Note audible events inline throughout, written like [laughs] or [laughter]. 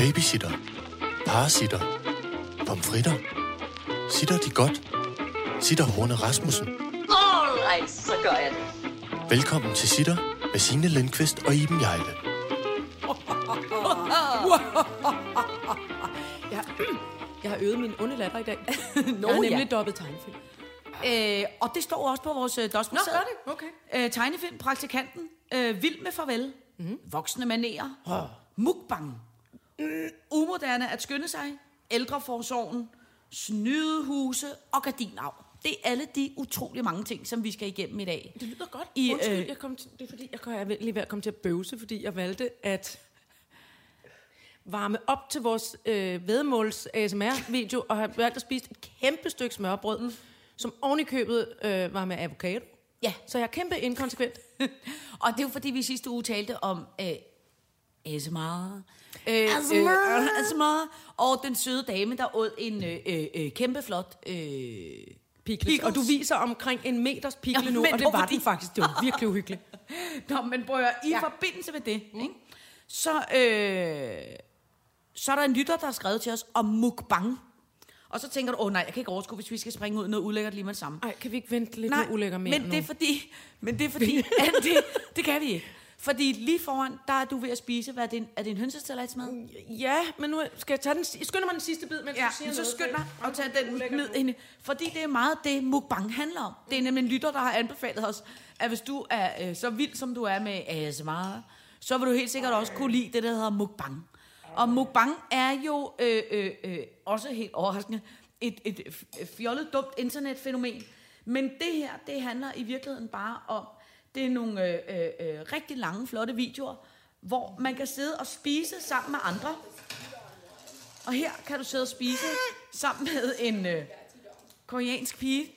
Babysitter. Parasitter. Pomfritter. Sitter de godt? Sitter Horne Rasmussen. Alright, så gør jeg det. Velkommen til Sitter med Signe Lindqvist og Iben Jejle. [laughs] Jeg, jeg har øvet min onde latter i dag. [laughs] Nå, jeg har nemlig ja. dobbelt tegnefilm. Øh, og det står også på vores øh, dosmerseddel. Nå, gør det? Okay. Øh, tegnefilm, praktikanten, øh, vild med farvel, mm. voksne manerer, oh. mukbang, mm, umoderne at skynde sig, ældreforsorgen, snydehuse og gardinav. Det er alle de utrolig mange ting, som vi skal igennem i dag. Det lyder godt. I, Undskyld, øh, jeg kom til, det er fordi, jeg er lige ved at komme til at bøvse, fordi jeg valgte at varme op til vores øh, vedmåls ASMR-video, og har valgt at spise et kæmpe stykke smørbrød, mm. som oven i købet øh, var med avocado. Ja. Så jeg er kæmpe inkonsekvent. [laughs] og det er jo fordi, vi sidste uge talte om øh, ASMR. Øh, ASMR. Øh, ASMR. [laughs] Og den søde dame, der åd en øh, øh, øh, kæmpe flot... Øh, Pickles. Pickles. Og du viser omkring en meters pikle Ja, nu, og det var fordi- den faktisk. Det var virkelig uhyggeligt. [laughs] Nå, men prøv at i ja. forbindelse med det, mm. ikke? Så, øh, så er der en lytter, der har skrevet til os om mukbang. Og så tænker du, åh oh, nej, jeg kan ikke overskue, hvis vi skal springe ud noget ulækkert lige med det samme. Ej, kan vi ikke vente lidt nej, med ulækker mere men nu? det er fordi, men det er fordi, at det, det kan vi ikke. Fordi lige foran, der er du ved at spise, hvad er det, en, er det en hønsesalatsmad? Ja, men nu skal jeg tage den, skynder mig den sidste bid, mens Ja, du siger men så noget. skynd dig at tage den ned ind. Fordi det er meget det, mukbang handler om. Det er nemlig en lytter, der har anbefalet os, at hvis du er øh, så vild, som du er med ASMR, så vil du helt sikkert også kunne lide det, der hedder mukbang. Og mukbang er jo øh, øh, øh, også helt overraskende et, et fjollet, dumt internetfænomen. Men det her, det handler i virkeligheden bare om, det er nogle øh, øh, øh, rigtig lange, flotte videoer, hvor man kan sidde og spise sammen med andre. Og her kan du sidde og spise sammen med en øh, koreansk pige,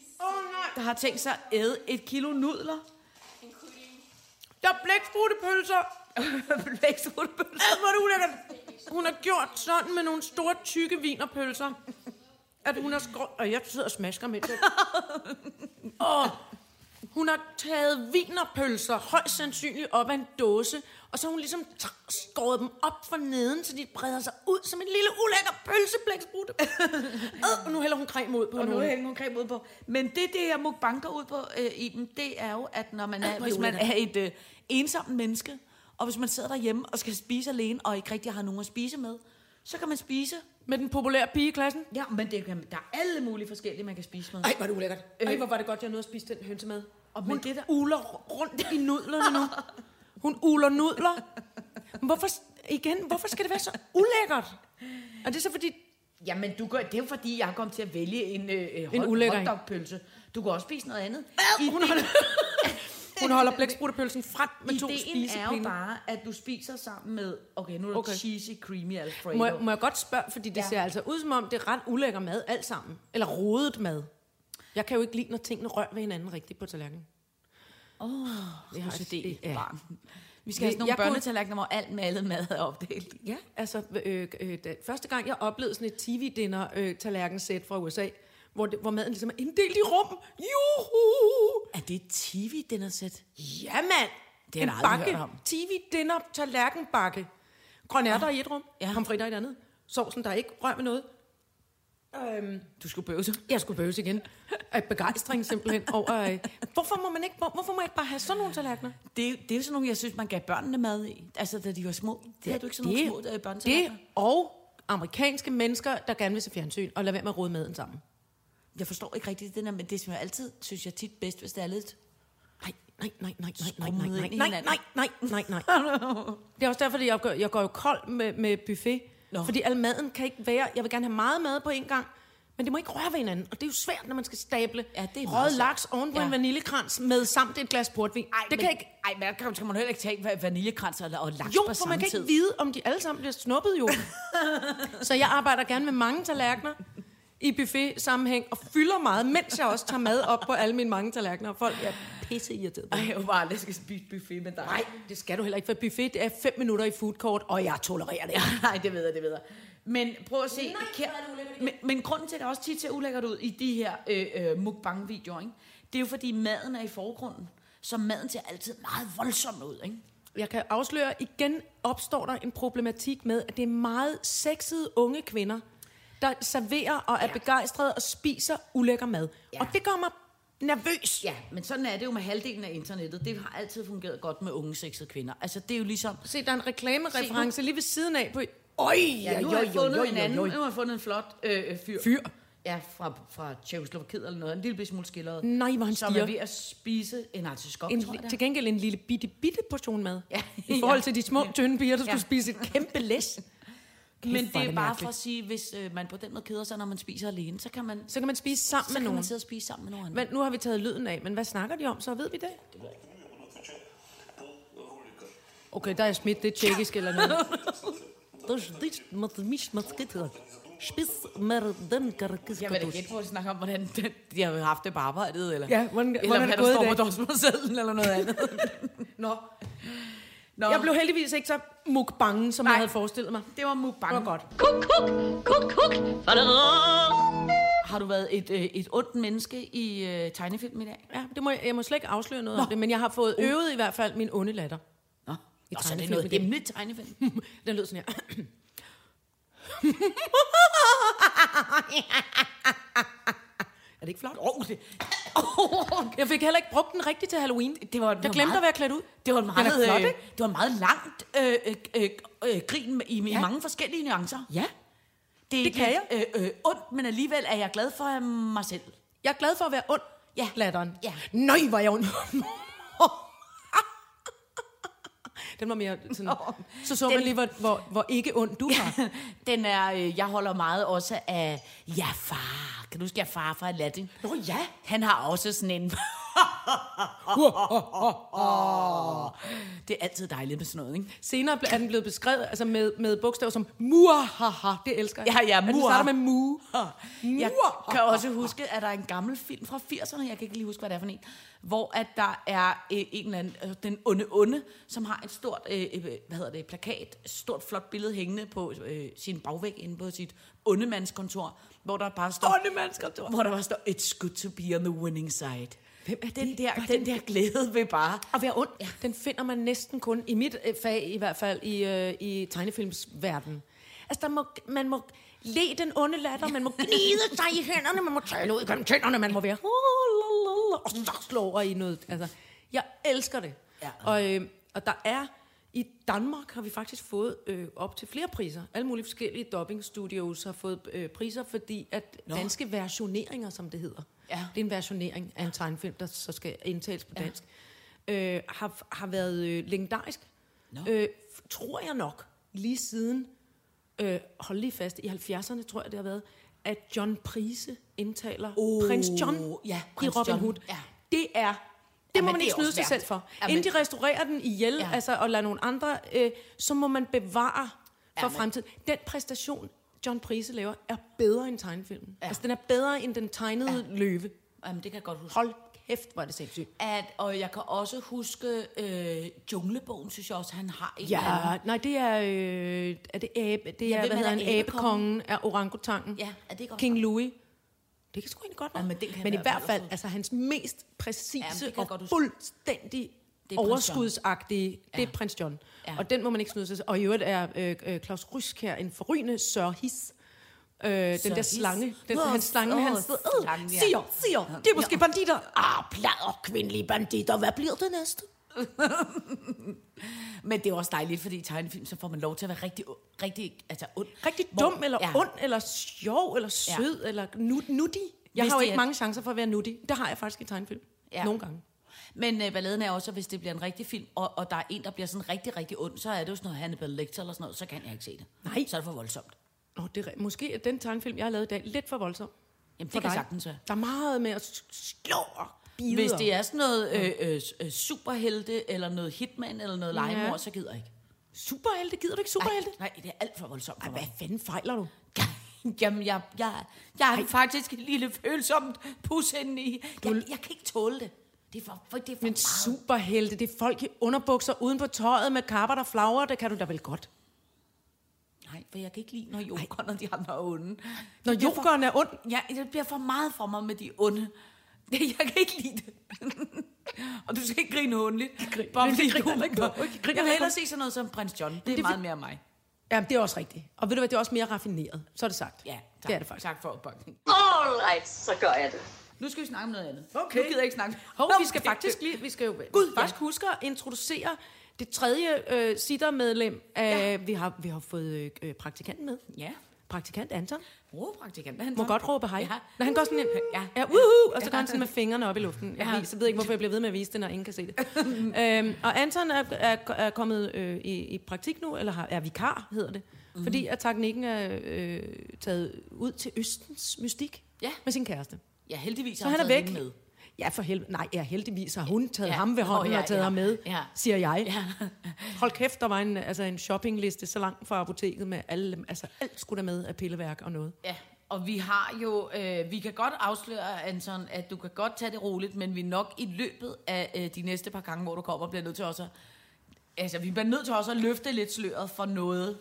der har tænkt sig at æde et kilo nudler. Der er blækspruttepølser. [laughs] Blækstrudepølse. Alt, hvor er. Hun har gjort sådan med nogle store, tykke vinerpølser. At hun har skåret... Og jeg sidder og smasker med det. og hun har taget vinerpølser, højst sandsynligt op af en dåse, og så har hun ligesom skåret dem op for neden, så de breder sig ud som en lille ulækker pølseblæksprutte. [laughs] øh, og nu hælder hun creme ud på Og nu nogle. hænger hun creme ud på. Men det, det her mukbang går ud på, øh, Iben, det er jo, at når man er, hvis man er et øh, ensomt menneske, og hvis man sidder derhjemme og skal spise alene, og ikke rigtig har nogen at spise med, så kan man spise. Med den populære pige i klassen. Ja, men det kan, der er alle mulige forskellige, man kan spise med. Ej, hvor er det ulækkert. Ej, hvor var det godt, jeg nåede at spise den hønsemad. Og hun det der- uler rundt i nudlerne nu. Hun uler nudler. Men Hvorfor, igen, hvorfor skal det være så ulækkert? Er det så fordi... Jamen, du gør, det er jo fordi, jeg er kommet til at vælge en, øh, øh, hot, en. hotdogpølse. Du kan også spise noget andet. Hun holder, [laughs] hun holder blækspruttepølsen frem med to Ideen er jo spisepinde. bare, at du spiser sammen med, okay, nu er der Okay. cheesy, creamy alfredo. Må jeg, må jeg godt spørge, fordi det. Ja. ser altså ud som om, det er ret ulækker mad alt sammen. Eller rodet mad. Jeg kan jo ikke lide, når tingene rører ved hinanden rigtigt på tallerkenen. Åh, Jeg har et- ja. barn. Vi skal have sådan nogle børnetallerkener, hvor alt malet mad er opdelt. Ja, altså øh, øh, da, første gang jeg oplevede sådan et tv-dinner øh, fra USA, hvor, det, hvor maden ligesom er inddelt i rum. Juhu! Er det et tv-dinnersæt? Ja, mand! Det har jeg aldrig bakke, hørt om. TV-dinner, tallerkenbakke. Grønærter i et rum, ja. Pomfritter i et andet. Sovsen, der ikke rør ved noget. Øhm, Du skulle bøvse. jeg skulle bøves igen. Af begejstring simpelthen over... Øh, hvorfor, må man ikke, hvor, hvorfor må jeg ikke bare have sådan nogle tallerkener? Det, det er jo sådan nogle, jeg synes, man gav børnene mad i. Altså, da de var små. Det havde du ikke sådan nogle små øh, det og amerikanske mennesker, der gerne vil se fjernsyn, og lade være med at rode maden sammen. Jeg forstår ikke rigtigt det der, men det som jeg altid synes, jeg tit bedst, hvis det er lidt... Nej, nej, nej, nej, nej, nej, Skrummet nej, nej, ind i nej, hinanden. nej, nej, nej, nej. Det er også derfor, at jeg går, jeg går jo kold med, med buffet. Nå. Fordi al maden kan ikke være... Jeg vil gerne have meget mad på en gang, men det må ikke røre ved hinanden. Og det er jo svært, når man skal stable Ja, det er røget laks oven på Ja. en vaniljekrans med samt et glas portvin. Ej, det men, kan ikke... Ej, men kan, kan man heller ikke tage va- vaniljekrans og, og laks Jo, på for man kan tid. ikke vide, om de alle sammen bliver snuppet jo. [laughs] så jeg arbejder gerne med mange tallerkener i buffet-sammenhæng, og fylder meget, mens jeg også tager mad op på alle mine mange tallerkener. Og folk er pisse irriteret. Ej, jeg var bare aldrig skal spise buffet med dig. Nej, det skal du heller ikke, for buffet det er fem minutter i food court, og jeg tolererer det. [laughs] Nej, det ved jeg, det ved jeg. Men prøv at se. Nej, igen. men, men grunden til, at det også tit ser ulækkert ud i de her øh, øh, mukbang-videoer, ikke? det er jo fordi maden er i forgrunden. Så maden ser altid meget voldsom ud. Ikke? Jeg kan afsløre, igen opstår der en problematik med, at det er meget sexede unge kvinder, der serverer og er Ja. begejstrede og spiser ulækker mad. Ja. Og det gør mig nervøs. Ja, men sådan er det jo med halvdelen af internettet. Det har altid fungeret godt med unge sexede kvinder. Altså, det er jo ligesom... Se, der er en reklamereference lige ved siden af på... Øj, Ja, nu har jeg fundet en anden. Nu har jeg fundet en flot øh, øh, fyr. Fyr. Ja, fra, fra Tjekoslovakiet eller noget. En lille smule skilleret. Nej, hvor han Som er stiger. ved at spise en artiskok, En, tror jeg er. til gengæld en lille bitte, bitte portion mad. Ja. I forhold Ja. [laughs] til de små, tynde piger, der Ja. skulle spise et kæmpe læs. Men det er det bare mærkeligt. for at sige, hvis øh, man på den måde keder sig, når man spiser alene, så kan man, Så kan man spise sammen så med kan nogen. man sidde og spise sammen med nogen andre. Men nu har vi taget lyden af, men hvad snakker de om, så ved vi det? Okay, der er smidt, det er tjekkisk eller noget. Spis med den Jeg vil da gætte på at snakke om, hvordan den, de har haft det på arbejdet, eller, Ja, hvordan- eller hvordan er det der gået i står på dårsmodsedlen, eller noget andet. [laughs] Nå. Nå, Jeg blev heldigvis ikke så mukbange, som Nej. Jeg havde forestillet mig. det var mukbang. Det var godt. Kuk, kuk, kuk, kuk. Har du været et, øh, et ondt menneske i øh, tegnefilm i dag? Ja, det må, jeg, jeg må slet ikke afsløre noget Nå. om det, men jeg har fået øvet i hvert fald min onde latter. Nå, I Nå så er det tegnefilm noget hemmeligt tegnefilm. [laughs] Den lød sådan her. [laughs] er det ikke flot? oh, det, [laughs] Jeg fik heller ikke brugt den rigtigt til Halloween. det var, Jeg glemte at være klædt ud. Det var en meget, er flot, øh, det var en meget langt øh, øh, øh, øh, grin i, i mange forskellige nuancer. Ja. Det, er Det kan lidt, Øh, øh, ondt, men alligevel er jeg glad for mig selv. Jeg er glad for at være ond. Ja. Latteren. Ja. Nøj, hvor er jeg ond. [laughs] Den var mere sådan... Så så man Den- lige, hvor, hvor, hvor ikke ond du var. [laughs] Den er, øh, jeg holder meget også af Ja far. Kan du huske, jeg far fra Aladdin? Nå ja. Han har også sådan en... [laughs] det er altid dejligt med sådan noget, ikke? Senere er den blevet beskrevet altså med, med bogstaver som muahaha. Det elsker jeg. Ja, ja, At Den starter med mu. [laughs] Jeg kan også huske, at der er en gammel film fra 80'erne, jeg kan ikke lige huske, hvad det er for en, hvor at der er øh, en eller anden, øh, den onde onde, som har et stort, øh, øh, hvad hedder det, plakat, stort flot billede hængende på øh, sin bagvæg inde på sit ondemandskontor, hvor der bare står, Ondemandskontor. hvor der bare står, it's good to be on the winning side. Hvem er Den det? der, er den der glæde ved bare, At være ond, ja. den finder man næsten kun, i mit øh, fag i hvert fald, i, øh, i tegnefilmsverdenen. Altså, der må, man må le den onde latter, man må gnide sig i hænderne, man må tale ud gennem tænderne, man må være... Og så slå over i noget. Altså, jeg elsker det. Ja. Og, øh, og der er... I Danmark har vi faktisk fået øh, op til flere priser. Alle mulige forskellige dubbing studios har fået øh, priser, fordi at Nå. danske versioneringer, som det hedder, Ja. det er en versionering af en tegnefilm, der så skal indtales på dansk, øh, har, har været øh, legendarisk. Nå. Øh, tror jeg nok, lige siden, øh, hold lige fast, i 70'erne tror jeg det har været, at John Prise indtaler Oh, prins John ja, i prins Robin John, Hood. ja. Det er... Det må Jamen, man ikke snyde sig selv for. Jamen- Inden de restaurerer den ihjel, Ja. altså, og lader nogle andre, øh, så må man bevare for Jamen. fremtiden. Den præstation, John Prise laver, er bedre end tegnefilmen. Ja. Altså, den er bedre end den tegnede ja. løve. jamen det kan jeg godt huske. Hold kæft, er det sindssygt. At, og jeg kan også huske øh, Junglebogen, synes jeg også, han har en eller anden. Ja, nej, det er, øh, er det abe, det Jeg er, ved, hvad hedder er en abekongen. af orangutangen. Ja, er det også King Louis. Det kan sgu egentlig godt være. Ja, men den kan men i hvert fald altså hans mest præcise Ja, og godt fuldstændig Det er overskudsagtige, det er Ja. prins John. Ja. Og den må man ikke snyde sig. Og i øvrigt er øh, øh, Claus Rysk her en forrygende Sir His. Øh, den der slange, den, Åh, hans slange, åh, han sidder, øh, ja. siger, siger, det er måske banditter. Ah, plader, kvindelige banditter, hvad bliver det næste? [laughs] Men det er også dejligt, fordi i tegnefilm, så får man lov til at være rigtig, rigtig altså ond. Rigtig Hvor- dum, eller ja. ond, eller sjov, eller sød, ja. eller nu- nuttig. Jeg Hvis har jo ikke er- mange chancer for at være nuttig. Det har jeg faktisk i tegnefilm. Ja. Nogle gange. Men øh, balladen er også, at hvis det bliver en rigtig film, og, og der er en, der bliver sådan rigtig, rigtig ond, så er det jo sådan noget Hannibal Lecter eller sådan noget, så kan jeg ikke se det. Nej. Så er det for voldsomt. Nå, det er, måske er den tegnefilm, jeg har lavet i dag, lidt for voldsom. Jamen, for det kan dig. sagtens være. Der er meget med at slå og bide. Hvis det er sådan noget øh, øh, øh, superhelte, eller noget hitman, eller noget Ja. legemord, så gider jeg ikke. Superhelte, gider du ikke superhelte? Nej, nej, det er alt for voldsomt for Ej, hvad fanden fejler du? [laughs] Jamen, jeg, jeg, jeg er faktisk et lille følsomt pus inde i. Jeg, jeg kan ikke tåle det. Det er for, for, det er for Men meget. superhelte, det er folk i underbukser uden på tøjet med kapper, der flagrer, det kan du da vel godt. Nej, for jeg kan ikke lide, når jokerne de andre er onde. Når jokeren er ond, Ja, det bliver for meget for mig med de onde. Det, [laughs] jeg kan ikke lide det. [laughs] Og du skal ikke grine håndligt. grine- Bare [laughs] det fordi du... jeg ikke på. Jeg vil ikke hellere se sådan noget som prins John. Det er Det meget mere mig. Ja, det er også rigtigt. Og ved du hvad, det er også mere raffineret. Så er det sagt. Ja, tak. det er det faktisk. Tak for opbakningen. All right, så gør jeg det. Nu skal vi snakke om noget andet. Okay. Nu gider jeg ikke snakke. Hov, Nå, vi skal okay. faktisk lige, vi skal jo Gud, faktisk huske at introducere det tredje øh, sittermedlem. Af, ja. vi, har, vi har fået øh, praktikanten med. Ja. Praktikant Anton. Brugerpraktikant. Han Må godt råbe hej. Ja. Når han går sådan en, Ja. ja woohoo, og så går han sådan med fingrene op i luften. Jeg, Ja. viser, jeg ved ikke, hvorfor jeg bliver ved med at vise det, når ingen kan se det. [laughs] øhm, og Anton er, er, er kommet øh, i, i praktik nu, eller har, er vikar, hedder det. Mm. Fordi at teknikken er øh, taget ud til Østens mystik Ja. med sin kæreste. Ja, heldigvis Så har han er væk. med. Ja, for helvede. Nej, ja, heldigvis har hun taget Ja. ham ved hånden Nå, ja, og taget ja. ham med, Ja. siger jeg. Ja. [laughs] Hold kæft, der var en, altså en shoppingliste så langt fra apoteket med alle, altså alt skulle der med af pilleværk og noget. Ja, og vi har jo, øh, vi kan godt afsløre, Anton, at du kan godt tage det roligt, men vi er nok i løbet af øh, de næste par gange, hvor du kommer, bliver nødt til også at, altså vi bliver nødt til også at løfte lidt sløret for noget,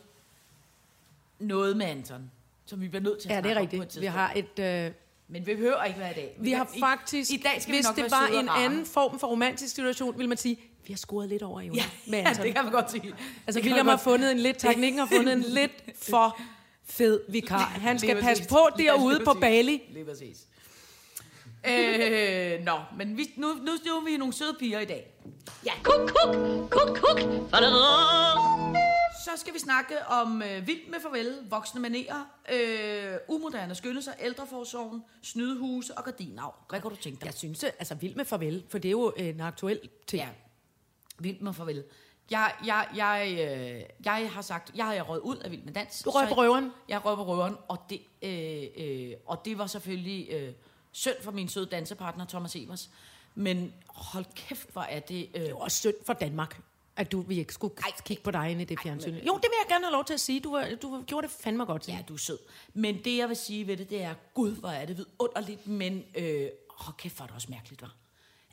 noget med Anton, som vi bliver nødt til at Ja, det er rigtigt. Vi har et... Øh, Men vi behøver ikke være i dag. vi kan- har faktisk, I, i dag skal hvis vi nok det var en rare. anden form for romantisk situation, vil man sige, vi har scoret lidt over i Ja, [laughs] med ja, det kan man godt sige. altså, Det William har fundet en lidt, teknikken har fundet en lidt for fed vikar. [laughs] Han skal passe på derude på. Bali. Lige præcis. øh, nå, men vi, nu, nu, nu er vi nogle søde piger i dag. Ja, kuk, kuk, kuk, kuk. Så skal vi snakke om øh, vild med farvel, voksne manerer, øh, umoderne skyndelser, ældreforsorgen, snydehuse og gardinav. Hvad kan du tænke dig? Jeg synes, altså vild med farvel, for det er jo en aktuel ting. Ja, vild med farvel. Jeg, jeg, jeg, øh, jeg har sagt, jeg har røget ud af Vild med Dans. Du røg på røveren? Jeg røg på røveren, og det, øh, øh, og det var selvfølgelig øh, synd for min søde dansepartner, Thomas Evers. Men hold kæft, hvor er det... Øh, Det er også synd for Danmark, at du vi ikke skulle Ej, kigge på dig inde i det fjernsyn. Jo, det vil jeg gerne have lov til at sige. Du, var, du gjorde det fandme godt. Ja, du er sød. Men det, jeg vil sige ved det, det er, gud, hvor er det vidunderligt, men øh, hold kæft, hvor er det også mærkeligt, var.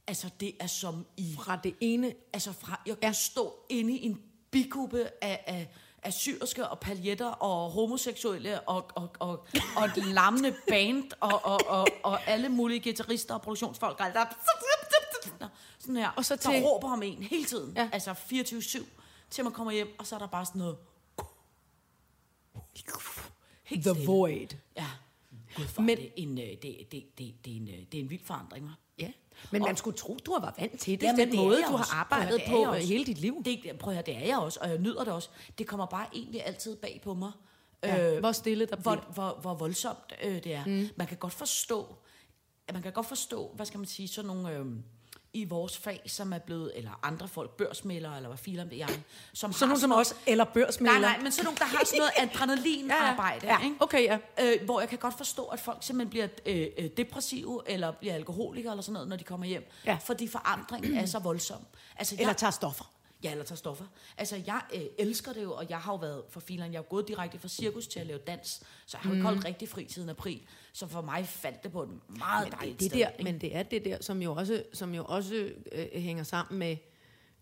Altså, det er som i... Fra det ene Altså, fra, jeg kan stå inde i en bikuppe af, af, af syrske og paljetter og homoseksuelle og, og, og, og et lammende band og, og, og, og alle mulige guitarister og produktionsfolk, der sådan her, Og så der til- råber om en hele tiden. Ja. Altså 24-7, til man kommer hjem, og så er der bare sådan noget... Helt The stille. Void. Ja. Gud, for Men- det, en, øh, det, det, det, det, er en, øh, det er en vild forandring, hva'? Ja. Men man skulle tro, du har været vant til det. Jamen, den det måde, du har Prøv arbejdet jeg på øh, hele dit liv. Det, prøv at høre, det er jeg også, og jeg nyder det også. Det kommer bare egentlig altid bag på mig. Ja, hvor stille der hvor, bliver. hvor, hvor voldsomt øh, det er. Mm. Man kan godt forstå, man kan godt forstå, hvad skal man sige, sådan nogle øh, i vores fag, som er blevet, eller andre folk, børsmælere, eller hvad filer det er, som Sådan nogle som os, eller børsmælder. Nej, nej, men sådan nogle, der har sådan noget adrenalinarbejde, [laughs] ja, ja. ikke? Okay, ja. Øh, hvor jeg kan godt forstå, at folk simpelthen bliver øh, øh, depressive, eller bliver alkoholikere, eller sådan noget, når de kommer hjem. Ja. Fordi forandringen er så voldsom. Altså, Eller jeg, tager stoffer. Ja, eller tager stoffer. Altså, jeg øh, elsker det jo, og jeg har jo været for fileren. Jeg har gået direkte fra cirkus til at lave dans, så jeg har jo ikke holdt rigtig fri siden april. Så for mig faldt det på et meget Men det, dejligt det sted. der, ikke? men det er det der, som jo også, som jo også øh, hænger sammen med,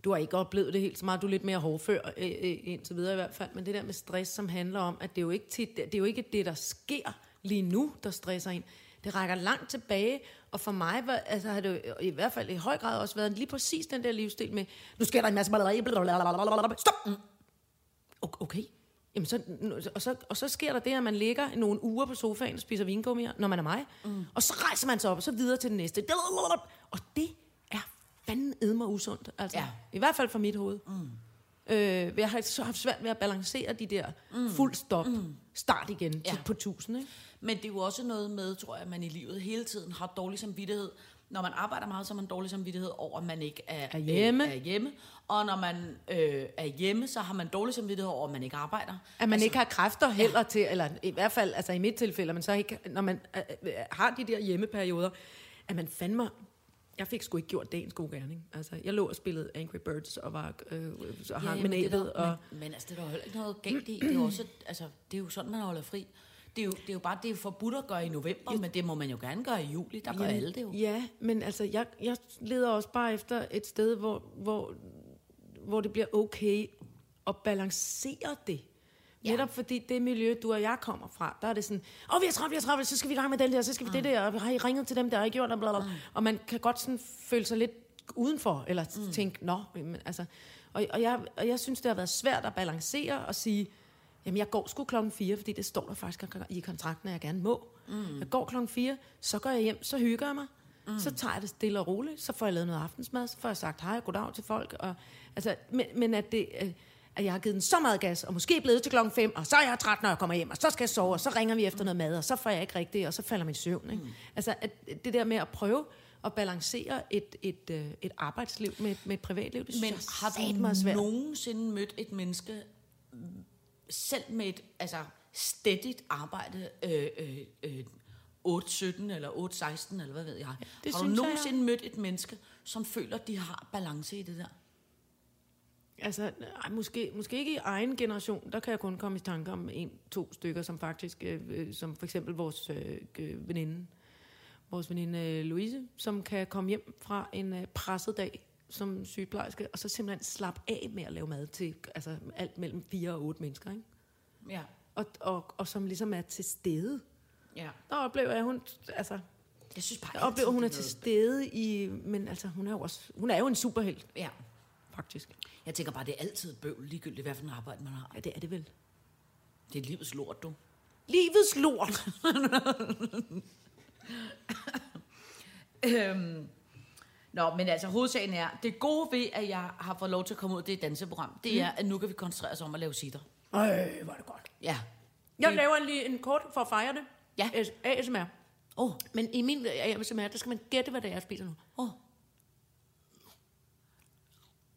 du har ikke oplevet det helt så meget, du er lidt mere hårdfør øh, øh, indtil videre i hvert fald, men det der med stress, som handler om, at det er jo ikke, tit, det er jo ikke det, der sker lige nu, der stresser en. Det rækker langt tilbage, og for mig var, altså, har det jo i hvert fald i høj grad også været lige præcis den der livsstil med, nu sker der en masse blablabla. stop! Okay. Jamen så, og, så, og så sker der det, at man ligger nogle uger på sofaen og spiser vingummier, når man er mig. Mm. Og så rejser man sig op, og så videre til den næste. Og det er fanden edmer usundt. Altså, Ja. I hvert fald for mit hoved. Mm. Øh, jeg har så haft svært ved at balancere de der mm. fuld stop, mm. start igen ja. På tusind. Ikke? Men det er jo også noget med, tror jeg, at man i livet hele tiden har dårlig samvittighed. Når man arbejder meget, så har man dårlig samvittighed over, at man ikke er, Er hjemme. Øh, er hjemme. Og når man øh, er hjemme, så har man dårlig samvittighed over, at man ikke arbejder. At man altså, ikke har kræfter heller ja. til, eller i hvert fald, altså i mit tilfælde, man så ikke, når man øh, øh, har de der hjemmeperioder, at man fandme, jeg fik sgu ikke gjort dagens gode gerning. Altså, jeg lå og spillede Angry Birds og var øh, og hang med men, det næbet. der, Og, men, men altså, det er jo heller ikke noget galt i. Det er også, altså, det er jo sådan, man holder fri. Det er jo, det er jo bare det er forbudt at gøre i november, men det må man jo gerne gøre i juli. Der gør Jamen, alle det jo. Ja, men altså, jeg, jeg leder også bare efter et sted, hvor, hvor, hvor det bliver okay at balancere det. Ja. Netop fordi det miljø, du og jeg kommer fra, der er det sådan, åh, oh, vi har travlt, vi har travlt, så skal vi i gang med den der, så skal vi mm. det der, og har I ringet til dem der, har I gjort, og, bla, bla. Mm. og man kan godt sådan føle sig lidt udenfor, eller mm. tænke, nå, men, altså, og, og, jeg, og jeg synes, det har været svært at balancere og sige, jamen jeg går sgu klokken 4, fordi det står der faktisk i kontrakten, at jeg gerne må. Mm. Jeg går klokken 4, så går jeg hjem, så hygger jeg mig, mm. så tager jeg det stille og roligt, så får jeg lavet noget aftensmad, så får jeg sagt hej og goddag til folk, og, altså, men, men at det... Øh, at jeg har givet den så meget gas, og måske blevet til klokken 5, og så er jeg træt, når jeg kommer hjem, og så skal jeg sove, og så ringer vi efter noget mad, og så får jeg ikke rigtigt, og så falder min søvn. Ikke? Mm. Altså at det der med at prøve at balancere et, et, øh, et arbejdsliv med, med et privatliv, det synes Men jeg har du er svært. nogensinde mødt et menneske, selv med et altså, stedigt arbejde, øh, øh, øh, 8-17 eller 8-16, eller hvad ved jeg. det har du synes jeg, nogensinde mødt et menneske, som føler, de har balance i det der? Altså, ej, måske, måske ikke i egen generation. Der kan jeg kun komme i tanke om en, to stykker, som faktisk, øh, øh, som for eksempel vores øh, veninde, vores veninde øh, Louise, som kan komme hjem fra en øh, presset dag som sygeplejerske, og så simpelthen slappe af med at lave mad til altså, alt mellem fire og otte mennesker. Ikke? Ja. Og, og, og som ligesom er til stede. ja. Der oplever jeg, hun, altså, Jeg synes bare jeg oplever, hun er til stede i, men altså, hun er jo også, hun er jo en superhelt, Ja. faktisk. Jeg tænker bare, det er altid bøvl, ligegyldigt hvad for en arbejde man har. Ja, det er det vel. Det er livets lort, du. Livets lort. [laughs] Øhm, Nå, men altså hovedsagen er, det gode ved, at jeg har fået lov til at komme ud af det danseprogram, det er, at nu kan vi koncentrere os om at lave sitter. Øj, hvor er det godt. Ja. Jeg Det- laver lige en kort for at fejre det. Ja. ASMR. Åh, Men i min ASMR, der skal man gætte, hvad det er, jeg spiser nu. åh.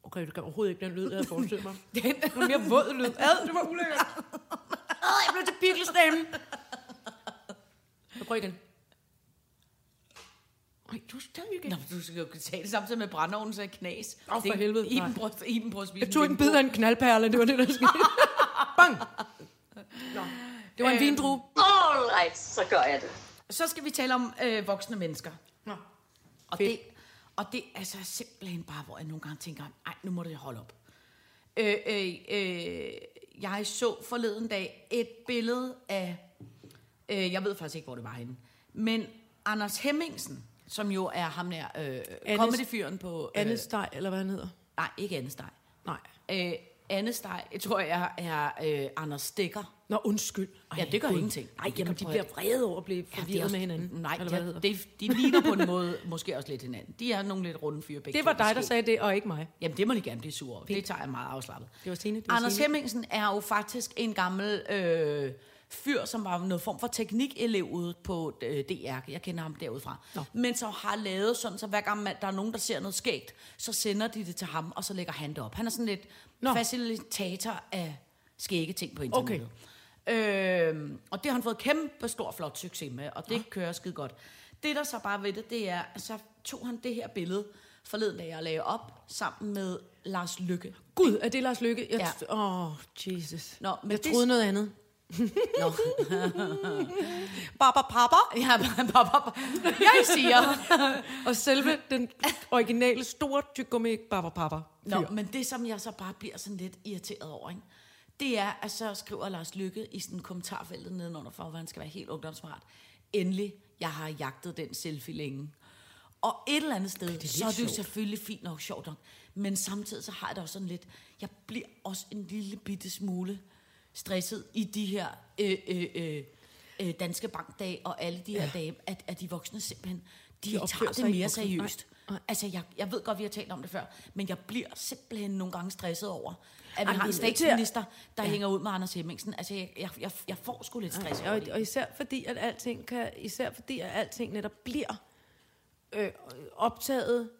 Okay, det kan overhovedet ikke den lyd, jeg havde forestillet mig. [laughs] Det er mere våd lyd. Ad, det var ulækkert. [laughs] Ad, jeg blev til pikkelsdamen. Jeg prøver igen. Ej, du stadig igen. Nå, du skal jo tage det samtidig med brændeovnen, så er knas. Åh, for Det er- helvede, Iben nej. prøver, Iben prøver at spise Jeg tog en bid af en knaldperle, det var det, der skete. [laughs] Bang! Nå. Det var en Øhm. vindrue. All right, så gør jeg det. Så skal vi tale om øh, voksne mennesker. Nå. Og Fedt. det, og det er altså simpelthen bare, hvor jeg nogle gange tænker, ej, nu må det holde op. Øh, øh, øh, jeg så forleden dag et billede af, øh, jeg ved faktisk ikke, hvor det var henne, men Anders Hemmingsen, som jo er ham der øh, comedy-fyren på... Øh, Anne Steg, eller hvad han hedder. nej, ikke Anne Steg. Nej. Øh, Anne Steg, jeg tror jeg er øh, Anders Stikker. Nå, undskyld. Ej, Ja, det gør Gud. ingenting. Nej, jamen, de bliver vrede over at blive Ja, er forvirret også- med hinanden. Nej, eller hvad ja, det, de ligner på en måde måske også lidt hinanden. De er nogle lidt runde fyre begge Det var dig, der sagde det, og ikke mig. Jamen, det må de gerne blive sure over. Det tager jeg meget afslappet. Det var det var Anders Signe. Hemmingsen er jo faktisk en gammel øh, fyr, som var noget form for teknikelev ude på øh, DR. Jeg kender ham derudfra. Nå. Men så har lavet sådan, så hver gang man, der er nogen, der ser noget skægt, så sender de det til ham, og så lægger han det op. Han er sådan lidt Nå. facilitator af skægge ting på internettet. Okay. Øh, og det har han fået kæmpe stor flot succes med, og det ja. kører skide godt. Det, der så bare ved det, det er, at så tog han det her billede forleden, da jeg lagde op, sammen med Lars Lykke. Gud, er det Lars Lykke? Jeg Ja. Åh, oh, Jesus. Nå, men jeg det- troede noget andet. Nå. Baba Papa. Ja, [laughs] bare, bare, jeg siger. Og selve den originale store tyggegummi Baba Papa. Nå, men det, som jeg så bare bliver sådan lidt irriteret over, ikke? det er, at så skriver Lars Lykke i sådan kommentarfeltet nedenunder for, hvor han skal være helt ungdomsmart. Endelig, jeg har jagtet den selfie længe. Og et eller andet sted, det er så er det jo selvfølgelig fint nok, sjovt nok. Men samtidig så har jeg det også sådan lidt, jeg bliver også en lille bitte smule stresset i de her øh, øh, øh, øh, danske bankdage og alle de her ja. dage, at, at de voksne simpelthen, de, de tager det mere seriøst. Nej. Altså, jeg, jeg ved godt, vi har talt om det før, men jeg bliver simpelthen nogle gange stresset over, at vi Ej, har en er statsminister, der ja. hænger ud med Anders Hemmingsen. Altså, jeg, jeg, jeg, jeg får sgu lidt stress over og, det. og især fordi, at alting kan, især fordi, at alting netop bliver øh, optaget,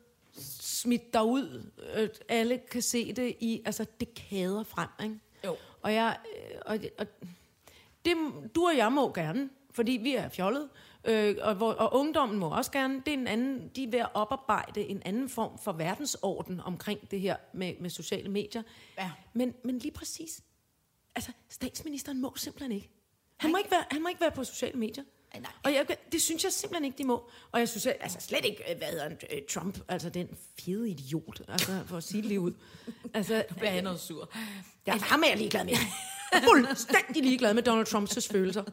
smidt derud, øh, alle kan se det i, altså det kæder frem, ikke? Jo. Og jeg, øh, og, og det, du og jeg må gerne, fordi vi er fjollet, øh, og, hvor, og ungdommen må også gerne, det er en anden, de er ved at oparbejde en anden form for verdensorden omkring det her med, med sociale medier. Ja. Men, men lige præcis, altså statsministeren må simpelthen ikke. Han må ikke være, han må ikke være på sociale medier. Nej, nej. Og jeg, det synes jeg simpelthen ikke, de må. Og jeg synes jeg, altså slet ikke, øh, hvad hedder han, øh, Trump, altså den fede idiot, altså for at sige det lige ud. Altså, bliver jeg noget sur. ja, ham er jeg ligeglad med. Jeg er fuldstændig ligeglad med Donald Trumps følelser.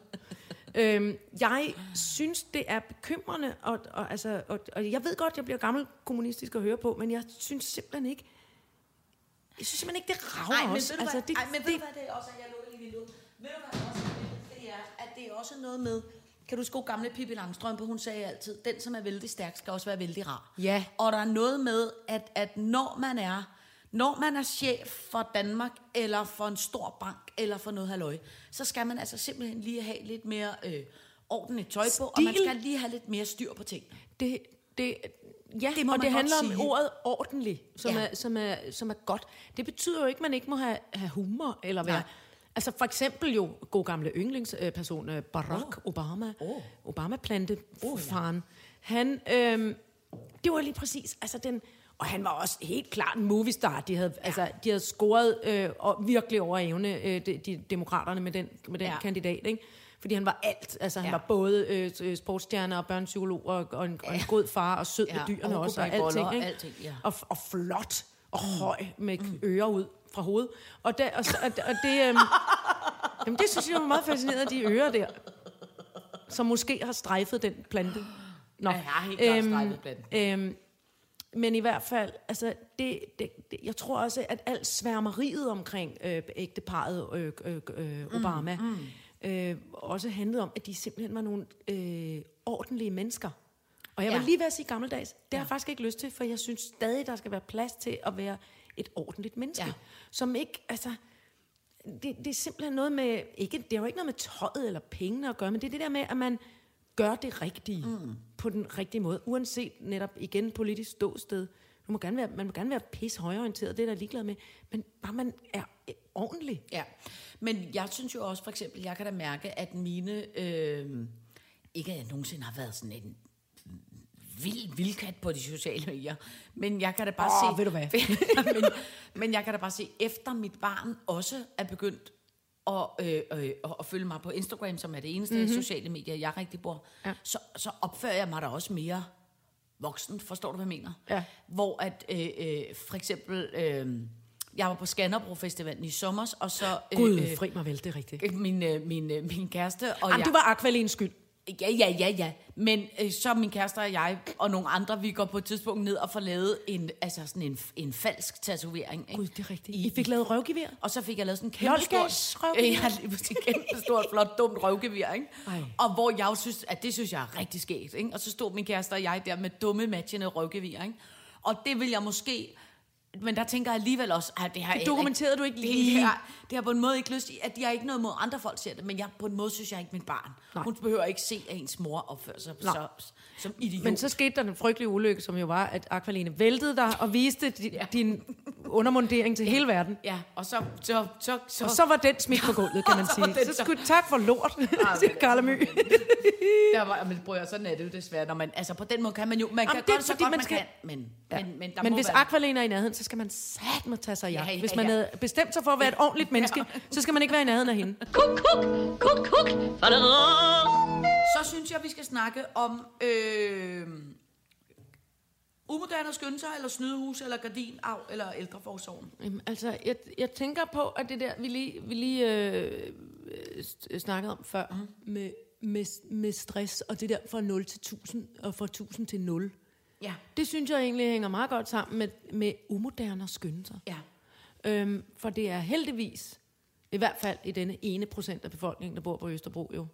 Øhm, jeg synes, det er bekymrende, og, og, altså, og, og jeg ved godt, jeg bliver gammel kommunistisk at høre på, men jeg synes simpelthen ikke, jeg synes simpelthen ikke, det rager Ej, men os. ved du Altså, det, ej, men ved det, du hvad det er også, at jeg lukker lige vinduet. Ved du hvad også er, det er, at det er også noget med, kan du huske gamle Pippi Langstrømpe, hun sagde altid, den som er vældig stærk, skal også være vældig rar. Ja. Og der er noget med, at, at når man er, når man er chef for Danmark, eller for en stor bank, eller for noget halløj, så skal man altså simpelthen lige have lidt mere øh, ordentligt tøj på, og man Stil. skal lige have lidt mere styr på ting. det, det, ja, Det må og det handler godt om sige. ordet ordentlig, som, ja. er, som, er, som er godt. Det betyder jo ikke, at man ikke må have, have humor, eller være... Nej. Altså for eksempel jo, god gamle yndlingsperson, øh, Barack oh. Obama, Oh. Obama-plante, oh, ja. faren, han, øhm, det var lige præcis, altså den, og han var også helt klart en moviestar. De havde, ja. altså, de havde scoret øh, og virkelig over evne, øh, de, de demokraterne med den, med den Ja. ja. kandidat, ikke? Fordi han var alt. Altså, han Ja. ja. var både øh, øh, sportsstjerne og børnepsykolog og, og, en, og en god far og sød Ja, ja. med dyrene og også. Og alting, og ikke? alting, ja. og, og flot og høj med mm. ører ud fra hovedet. Og, der, og, og, og det, øhm, [laughs] jamen, det synes jeg var meget fascineret af de ører der, som måske har strejfet den plante. Nå, Ja, jeg har helt klart strejfet planten. Øhm, men i hvert fald, altså, det, det, det, jeg tror også, at alt sværmeriet omkring øh, ægteparet øh, øh, øh, Obama mm, mm. Øh, også handlede om, at de simpelthen var nogle øh, ordentlige mennesker. Og jeg Ja. var lige ved at sige gammeldags. Det har jeg faktisk ikke lyst til, for jeg synes stadig, der skal være plads til at være et ordentligt menneske. Ja. Som ikke, altså, det, det er simpelthen noget med, ikke, det har jo ikke noget med tøjet eller pengene at gøre, men det er det der med, at man gør det rigtige mm. på den rigtige måde, uanset netop igen politisk ståsted. Du må gerne være, man må gerne være pis højorienteret, det er der ligeglad med, men bare man er ordentlig. Ja, men jeg synes jo også for eksempel, jeg kan da mærke, at mine, øh, ikke at jeg nogensinde har været sådan en vild vildkat på de sociale medier, men jeg kan da bare Åh, se... ved du hvad? [laughs] men, men jeg kan da bare se, efter mit barn også er begyndt at, øh, øh, at, at følge mig på Instagram, som er det eneste mm-hmm. sociale medier, jeg rigtig bruger, ja. Så, så opfører jeg mig da også mere voksen, forstår du, hvad jeg mener? Ja. Hvor at, øh, øh, for eksempel, øh, jeg var på Skanderbro Festivalen i sommer, og så... Gud, øh, fri mig vel, det er rigtigt. min, øh, min, øh, min kæreste og Jamen, jeg... det var Aqualens skyld. Ja, ja, ja, ja. Men øh, så min kæreste og jeg og nogle andre, vi går på et tidspunkt ned og får lavet en, altså sådan en, en falsk tatovering. Ikke? Gud, det er rigtigt. I fik lavet røvgevær? Og så fik jeg lavet sådan en kæmpe Lolgas stort, røvgevær? ja, lige kæmpe stort, flot, dumt røvgevær, ikke? Ej. Og hvor jeg synes, at det synes jeg er rigtig skægt, ikke? Og så stod min kæreste og jeg der med dumme matchende røvgevær, ikke? Og det vil jeg måske... Men der tænker jeg alligevel også, at det har Det dokumenterede du ikke lige. Det har, det har på en måde ikke lyst til, at jeg ikke noget mod andre folk ser det, men jeg, på en måde synes jeg ikke mit barn. Nej. Hun behøver ikke se, at ens mor opfører sig Nej. så, som idiot. Men så skete der den frygtelige ulykke, som jo var, at Aqualene væltede dig og viste di, din undermundering til hele verden. Ja, og så... så, så, så Og så var den smidt på gulvet, kan man [laughs] Så sige. den Så så- skulle tak for lort, [laughs] siger Karla My. [laughs] Der var, men prøv at, sådan er det jo desværre, når man, altså på den måde kan man jo, man kan Jamen, det er godt så godt man man, skal- kan, men, ja. men, men der Men må hvis være, Aqualene er i nærheden, så skal man satme tage sig i Ja, jagt. ja, Hvis man ja. havde bestemt sig for at være et ordentligt menneske, så skal man ikke være i nærheden af hende. Kuk, kuk, kuk, kuk. så synes jeg, vi skal snakke om øh, umoderne sig, eller snydehus, eller gardinarv, eller ældreforsorgen. Jamen, altså, jeg, jeg tænker på, at det der, vi lige, vi lige øh, øh, snakkede om før, mm. med, med, med stress, og det der fra 0 til 1000, og fra 1000 til 0. Ja, Det synes jeg egentlig hænger meget godt sammen med, med umoderne og skynde sig. ja. Øhm, for det er heldigvis, i hvert fald i denne ene procent af befolkningen, der bor på Østerbro jo,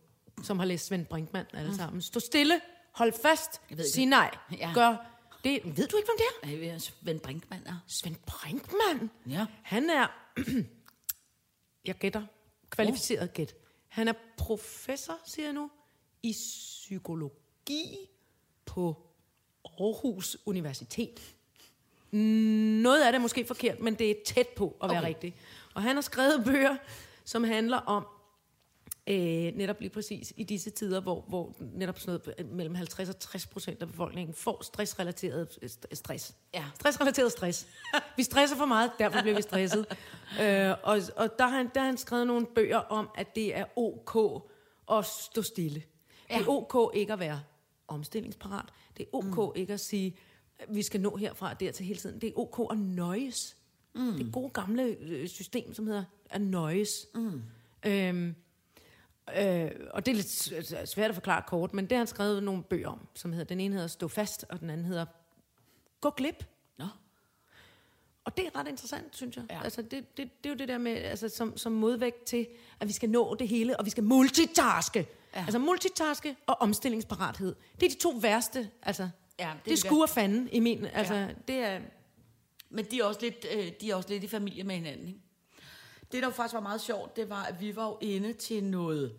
som har læst Svend Brinkmann alle mm. sammen. Stå stille, hold fast, sig nej, Ja. gør det. Ved du ikke, hvem det er? Jeg ved, Svend Brinkmann er. Svend Brinkmann. Ja. Han er, [clears throat] jeg gætter, kvalificeret gæt. Han er professor, siger jeg nu, i psykologi på Aarhus Universitet. Noget af det er måske forkert, men det er tæt på at være Okay. rigtigt. Og han har skrevet bøger, som handler om øh, netop lige præcis i disse tider, hvor, hvor netop sådan noget øh, mellem 50 og 60 procent af befolkningen får stressrelateret øh, st- stress. Ja. Stressrelateret stress. Vi stresser for meget, derfor bliver vi stresset. øh, og og der, har han, der har han skrevet nogle bøger om, at det er ok at stå stille. Ja. Det er ok ikke at være omstillingsparat. Det er ok mm. ikke at sige, vi skal nå herfra og dertil hele tiden. Det er ok at nøjes. Mm. Det gode gamle øh, system, som hedder at nøjes. Mm. Øhm, øh, og det er lidt svært at forklare kort, men det har han skrevet nogle bøger om, som hedder, den ene hedder Stå fast, og den anden hedder Gå glip. Nå. Og det er ret interessant, synes jeg. Ja. Altså, det, det, det er jo det der med, altså, som, som modvægt til, at vi skal nå det hele, og vi skal multitaske. Ja. Altså multitaske og omstillingsparathed. Det er de to værste, altså. Ja, det, det er er det de skuer fanden i min, altså, Ja. det er... Men de er også lidt, øh, de er også lidt i familie med hinanden. Ikke? Det, der faktisk var meget sjovt, det var, at vi var jo inde til noget,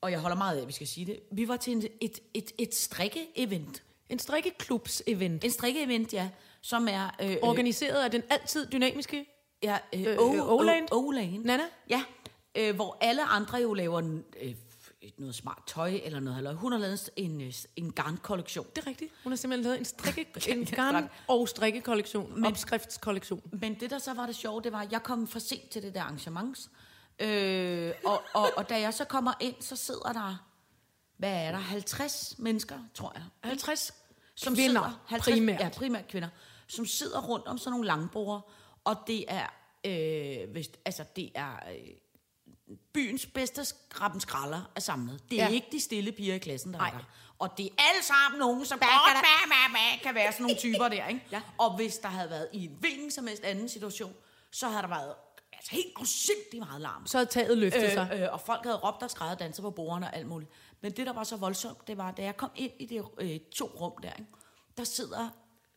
og jeg holder meget af, at vi skal sige det. Vi var til en, et, et, et strikke-event. En strikkeklubs-event. En strikke-event, ja, som er... Øh, øh, Organiseret af den altid dynamiske ja, øh, øh, O- Oland. Oland. Nana. Ja, øh, hvor alle andre jo laver øh, noget smart tøj eller noget. Eller hun har lavet en, en garnkollektion. Det er rigtigt. Hun har simpelthen lavet en, strikke, [laughs] en garn- og strikkekollektion. Men- opskriftskollektion. Men det, der så var det sjove, det var, at jeg kom for sent til det der arrangement. Øh, og, og, og da jeg så kommer ind, så sidder der, hvad er der, 50 mennesker, tror jeg. 50 Som kvinder, sidder, 50, primært. Ja, primært kvinder. Som sidder rundt om sådan nogle langbord. Og det er, øh, hvis, altså det er øh, byens bedste skraben skralder er samlet. Det er Ja. ikke de stille piger i klassen, der Nej. er der. Og det er alle sammen nogen, som godt bæ, bæ, bæ, kan være sådan nogle [laughs] typer der. Ikke? Ja. Og hvis der havde været i en hvilken som helst anden situation, så havde der været altså helt afsindig meget larm. Så havde taget løftet sig. Øh, øh, og folk havde råbt og skrevet danset på bordene og alt muligt. Men det, der var så voldsomt, det var, da jeg kom ind i det øh, to rum der, ikke? der sidder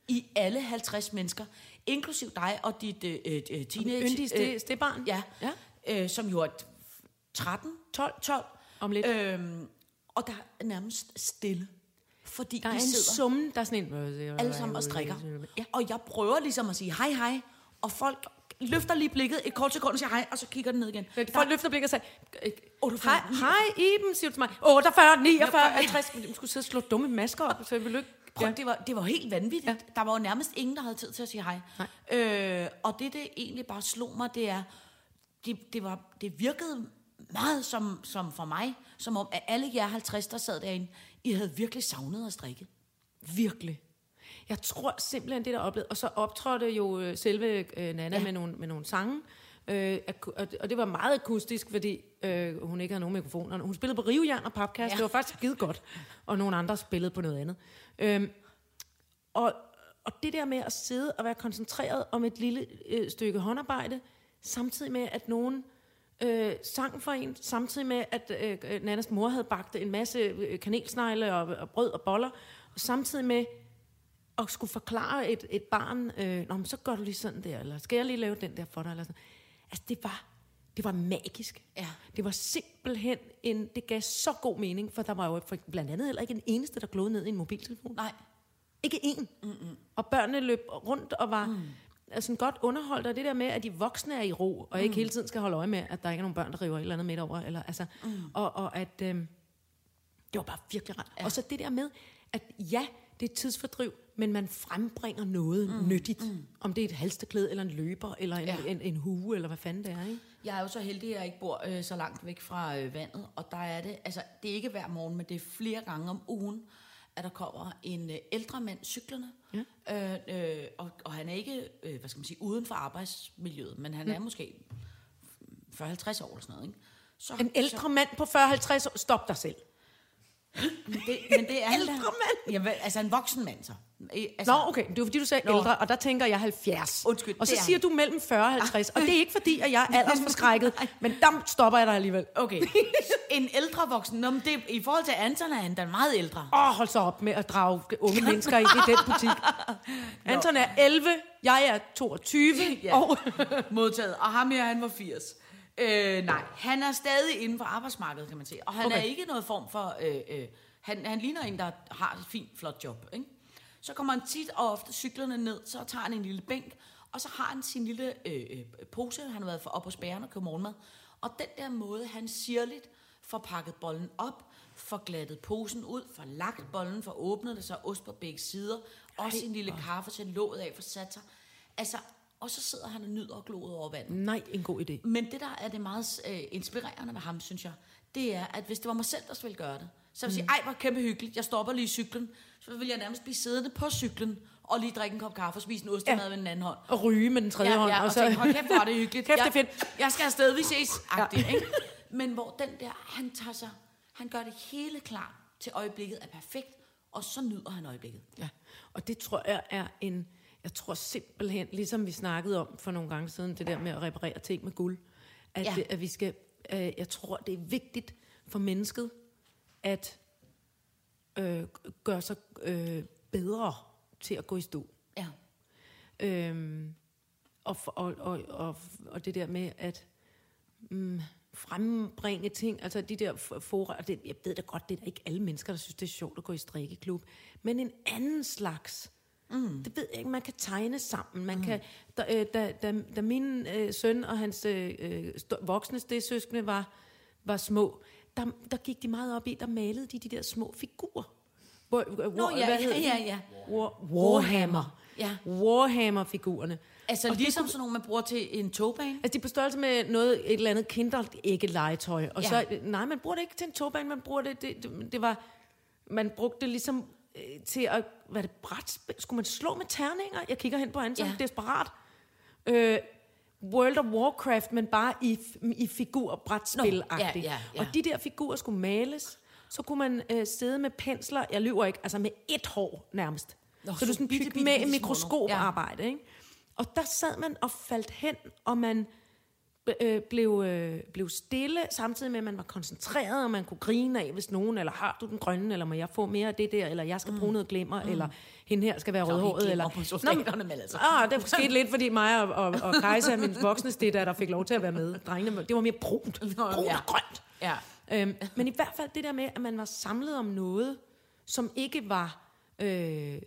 i alle 50 mennesker, inklusiv dig og dit øh, øh, teenage... yndige ste- stebarn. Ja, Ja. ja. Øh, som jo er 13, 12, 12. Om lidt. Øhm, og der er nærmest stille. Fordi Der er de en sidder summen, der er sådan en... alle sammen og strikker. Ja. Og jeg prøver ligesom at sige hej hej, og folk løfter lige blikket et kort sekund og siger hej, og så kigger den ned igen. Folk løfter blikket og siger, 48, hej, hej Iben, siger du til mig. 48, 49, 50. Men Du skulle sidde og slå dumme masker op, så jeg ville ikke... Prøv, Ja. det, var, det var helt vanvittigt. Ja. Der var jo nærmest ingen, der havde tid til at sige hej. Øh, og det, det egentlig bare slog mig, det er, det, det, var, det virkede meget som, som for mig, som om, at alle jer 50, der sad derinde, I havde virkelig savnet at strikke. Virkelig. Jeg tror simpelthen, det der oplevede. Og så optrådte jo øh, selve øh, Nana ja. Med, nogle, med nogle sange. Øh, og, det var meget akustisk, fordi øh, hun ikke havde nogen mikrofoner. Hun spillede på rivejern og papkasse. Ja. Ja. Det var faktisk skide godt. Og nogle andre spillede på noget andet. Øh, og, og det der med at sidde og være koncentreret om et lille øh, stykke håndarbejde, samtidig med, at nogen øh, sang for en, samtidig med, at øh, Nannas mor havde bagt en masse øh, kanelsnegle og, og brød og boller, og samtidig med at skulle forklare et, et barn, øh, Nå, men så gør du lige sådan der, eller skal jeg lige lave den der for dig, eller sådan. Altså, det var, det var magisk. Ja. Det var simpelthen en, det gav så god mening, for der var jo for, blandt andet heller ikke en eneste, der glodede ned i en mobiltelefon. Nej. Ikke én. Mm-mm. Og børnene løb rundt og var mm. Altså, godt underholdt, og det der med, at de voksne er i ro, og ikke hele tiden skal holde øje med, at der ikke er nogen børn, der river et eller andet midt over. Eller, altså, mm. og, og at øhm, det var bare virkelig ret. Ja. Og så det der med, at ja, det er tidsfordriv, men man frembringer noget mm. nyttigt. Mm. Om det er et halsterklæde, eller en løber, eller en, ja. Ja. en, en hue, eller hvad fanden det er. Ikke? Jeg er jo så heldig, at jeg ikke bor øh, så langt væk fra øh, vandet, og der er det, altså det er ikke hver morgen, men det er flere gange om ugen, at der kommer en øh, ældre mand cyklerne, ja. øh, øh, og, og han er ikke, øh, hvad skal man sige, uden for arbejdsmiljøet, men han mm. er måske 40-50 år eller sådan noget, ikke? Så, En ældre mand på 40-50 år, stop dig selv. Men, det, men det er Ældre mand? Ja, altså en voksen mand så. Altså, Nå, okay, det var fordi, du sagde Nå. ældre, og der tænker jeg 70. Undskyld, Og så er siger han. du mellem 40 og 50, og det er ikke fordi, at jeg er [laughs] aldersforskrækket, men der stopper jeg dig alligevel. Okay, en ældre voksen, Nå, men det, i forhold til Anton er han da meget ældre. Åh, oh, hold så op med at drage unge mennesker ind i den butik. [laughs] Anton er 11, jeg er 22, [laughs] Ja. og modtaget. Og ham her, han var 80. Øh, nej, han er stadig inden for arbejdsmarkedet, kan man sige. Og han Okay. er ikke noget form for... Øh, øh, han, han ligner en, der har et fint, flot job. Ikke? Så kommer han tit og ofte cyklerne ned, så tager han en lille bænk, og så har han sin lille øh, øh, pose, han har været for op hos bæren og købe morgenmad. Og den der måde, han sirligt får pakket bollen op, får glattet posen ud, får lagt bollen, får åbnet det, så ost på begge sider, også en lille kaffe til låget af, for sat sig. Altså, og så sidder han og nyder og gloet over vandet. nej, en god idé. Men det, der er det meget øh, inspirerende ved ham, synes jeg, det er, at hvis det var mig selv, der ville gøre det, så ville jeg sige, ej, hvor kæmpe hyggeligt, jeg stopper lige cyklen, så vil jeg nærmest blive siddende på cyklen, og lige drikke en kop kaffe og spise en ostemad Ja. med den anden hånd. Og ryge med den tredje Ja, hånd. ja, og, og så tænke, hold kæft, hvor er det hyggeligt. [laughs] Kæft, det er jeg, fedt. Jeg skal afsted, vi ses. Ja. Ikke? [laughs] Men hvor den der, han tager sig, han gør det hele klar til øjeblikket er perfekt, og så nyder han øjeblikket. Ja, og det tror jeg er en, jeg tror simpelthen, ligesom vi snakkede om for nogle gange siden, det der med at reparere ting med guld, at, Ja. at vi skal, øh, jeg tror, det er vigtigt for mennesket, at øh, gøre sig øh, bedre til at gå i stå. Ja. Øhm, og, og, og, og, og det der med at mm, frembringe ting, altså de der fora, det, jeg ved da godt, det er da ikke alle mennesker, der synes, det er sjovt at gå i strikkeklub, men en anden slags, mm. det ved jeg ikke, man kan tegne sammen, man mm. kan, da, øh, da, da, da min øh, søn og hans øh, øh, voksne stedsøskende var, var små, der, der gik de meget op i, der malede de de der små figurer. Hvor, hvor, ja, hvad ja, hedder de? ja, ja. War, Warhammer. Ja. Warhammer-figurerne. Altså Og ligesom så- sådan nogle, man bruger til en togbane. Altså, de er på størrelse med noget, et eller andet kinder ikke legetøj. Og ja. så, nej, man bruger det ikke til en togbane, man bruger det, det, det, det var, man brugte det ligesom øh, til at, hvad er det, brætspil? Skulle man slå med terninger? Jeg kigger hen på han som Ja. ja. desperat. Øh, World of Warcraft, men bare i, i figur brætspil Nå, ja, ja, ja. Og de der figurer skulle males. Så kunne man øh, sidde med pensler, jeg lyver ikke, altså med et hår nærmest. Nå, så så sådan bitte, bitte, med bitte mikroskoparbejde, ikke? Og der sad man og faldt hen, og man øh, blev, øh, blev stille, samtidig med, at man var koncentreret, og man kunne grine af, hvis nogen, eller har du den grønne, eller må jeg få mere af det der, eller jeg skal bruge noget glimmer, mm. eller hende her skal være rødhåret, eller... soldaterne, men altså. Ah, det skete lidt, fordi mig og, og, og Kajsa, min voksne steddatter, der fik lov til at være med. Drengene, det var mere brunt. Brunt ja. og grønt. Ja. Øhm, men i hvert fald det der med, at man var samlet om noget, som ikke var... Øh,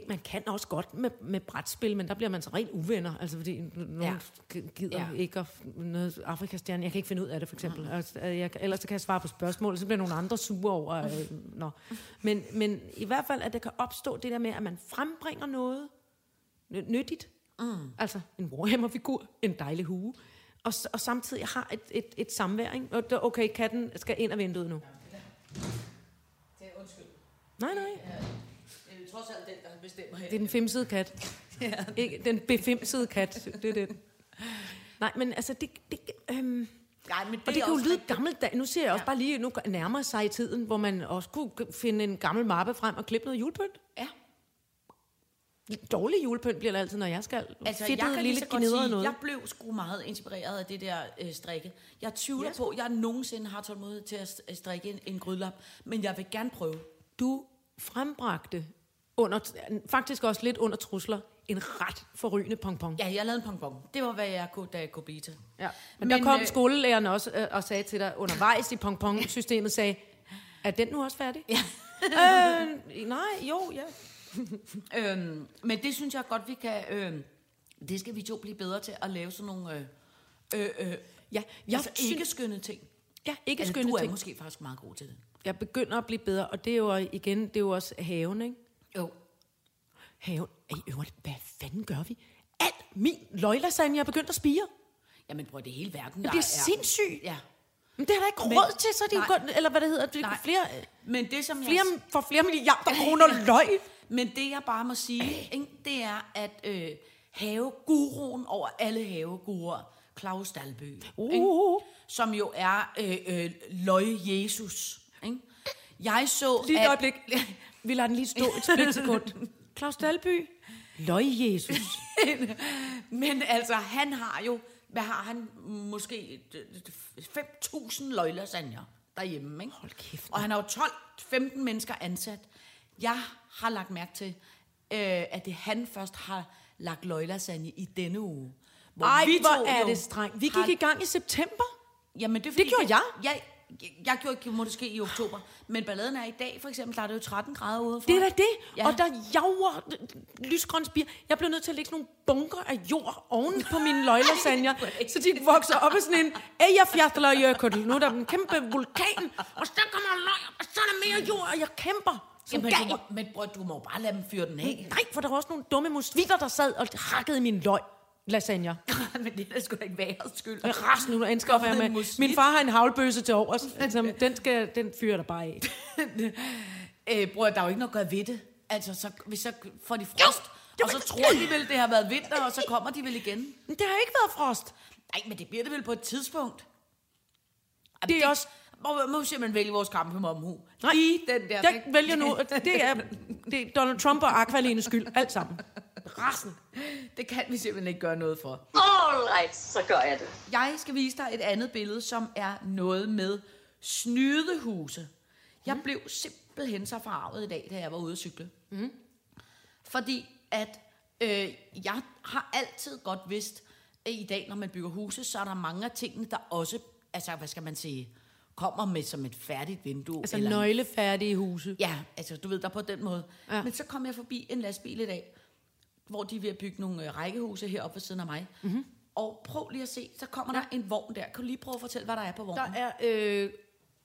det, man kan også godt med, med brætspil, men der bliver man så rent uvenner, altså fordi nogen Ja. gider Ja. ikke at, noget Afrikastjerne. Jeg kan ikke finde ud af det, for eksempel. Mm. Altså, jeg, ellers så kan jeg svare på spørgsmål, så bliver nogle andre sure over. Øh, [laughs] nå. Men, men i hvert fald, at det kan opstå det der med, at man frembringer noget ny- nyttigt. Mm. Altså en Warhammer-figur, en dejlig hue, og, og samtidig har et, et, et samvær. Ikke? Okay, katten skal ind af vinduet nu. Det er undskyld. Nej, nej. Det er trods alt den, der bestemmer her. Det er den femsede kat. [laughs] ja. Ikke, den befimsede kat. Det er den. Nej, men altså, det, det, øhm, Nej, men det, og det kan jo lyde gammeldags. Nu ser jeg også Ja. bare lige, nu nærmer sig i tiden, hvor man også kunne finde en gammel mappe frem og klippe noget julepynt. Ja. Dårlig julepynt bliver det altid, når jeg skal. Altså, Fedtet jeg kan lige lille så godt sige, noget. jeg blev sgu meget inspireret af det der øh, strikke. Jeg tvivler på, at jeg nogensinde har tålmodighed til at st- strikke en, en grydelap, men jeg vil gerne prøve. Du frembragte, under, faktisk også lidt under trusler, en ret forrygende pongpong. Ja, jeg lavede en pongpong. Det var, hvad jeg kunne, da jeg kunne blive til. Ja. Men, men der kom øh, skolelæreren også øh, og sagde til dig undervejs i pongpong-systemet, sagde, er den nu også færdig? Ja. [laughs] øh, nej, jo, ja. [laughs] Øhm, men det synes jeg godt, vi kan... Øh, det skal vi to blive bedre til at lave sådan nogle... Øh, øh, øh, Ja, jeg altså synes- ikke skønne ting. Ja, ikke Altså, skønne du er ting. måske faktisk meget god til det. Jeg begynder at blive bedre, og det er jo igen, det er jo også haven, ikke? Jo. Haven. I øvrigt, hvad fanden gør vi? Alt min løglasagne er begyndt at spire. Jamen, prøv det hele verden, Jeg bliver er... sindssyg. Ja. Men det har der ikke Men- råd til, så er det jo nej. godt, eller hvad det hedder, det er Nej. flere, Men det, som flere, jeg... for flere milliarder kroner [laughs] løg. Men det, jeg bare må sige, ikke, det er, at øh, haveguruen over alle haveguruer, Claus Dalby, Uh. ikke, som jo er øh, øh, løg Jesus. Ikke? Jeg så, Lige et at... øjeblik. [laughs] Vi lader den lige stå et splitsekund. [laughs] Claus Dalby. Løg Jesus. [laughs] Men altså, han har jo, hvad har han, måske 5.000 løglasagner derhjemme, ikke? Hold kæft, Og han har jo 12-15 mennesker ansat. Jeg har lagt mærke til, øh, at det han først har lagt løglasagne i denne uge. Hvor Ej, vi hvor er det strengt. Vi har- gik i gang i september. Jamen, det, er Det fordi, gjorde jeg. jeg. Jeg, gjorde ikke måske i oktober, men balladen er i dag, for eksempel, der er det jo 13 grader ude. Det er da det. Ja. Og der jager lysgrøn spir. Jeg blev nødt til at lægge sådan nogle bunker af jord oven på mine løglasagner, [laughs] så de vokser op af sådan en Eyjafjallajökull. Nu er der en kæmpe vulkan, og så kommer løg, og så er der mere jord, og jeg kæmper Jamen, du må, men bror, du må bare lade dem fyre den af. Nej, for der var også nogle dumme mosvitter, der sad og hakkede min løg lasagner. [laughs] men det er da sgu da ikke værets skyld. Jeg rasende nu, jeg Kommet med. Min far har en havlbøse til overs. [laughs] Altså, den, skal, den fyrer der bare af. [laughs] Øh, bror, der er jo ikke noget at gøre ved det. Altså, så, hvis så får de frost, Jo, og så tror de vel, det har været vinter, og så kommer de vel igen. Men det har ikke været frost. Nej, men det bliver det vel på et tidspunkt. det er også... Må, må simpelthen vælge vores kampe med omhu. Nej, Lige den der. Jeg vælger nu, det er, det er Donald Trump og Aqualines skyld, alt sammen. Rassen. Det kan vi simpelthen ikke gøre noget for. Alright, så gør jeg det. Jeg skal vise dig et andet billede, som er noget med snydehuse. Jeg mm. blev simpelthen så farvet i dag, da jeg var ude at cykle. Mm. Fordi at øh, jeg har altid godt vidst, at i dag, når man bygger huse, så er der mange af tingene, der også, altså hvad skal man sige, kommer med som et færdigt vindue. Altså eller nøglefærdige huse. Ja, altså du ved, der på den måde. Ja. Men så kom jeg forbi en lastbil i dag, hvor de er ved at bygge nogle øh, rækkehuse heroppe ved siden af mig. Mm-hmm. Og prøv lige at se, så kommer ja. der en vogn der. Kan du lige prøve at fortælle, hvad der er på vognen? Der er... Øh,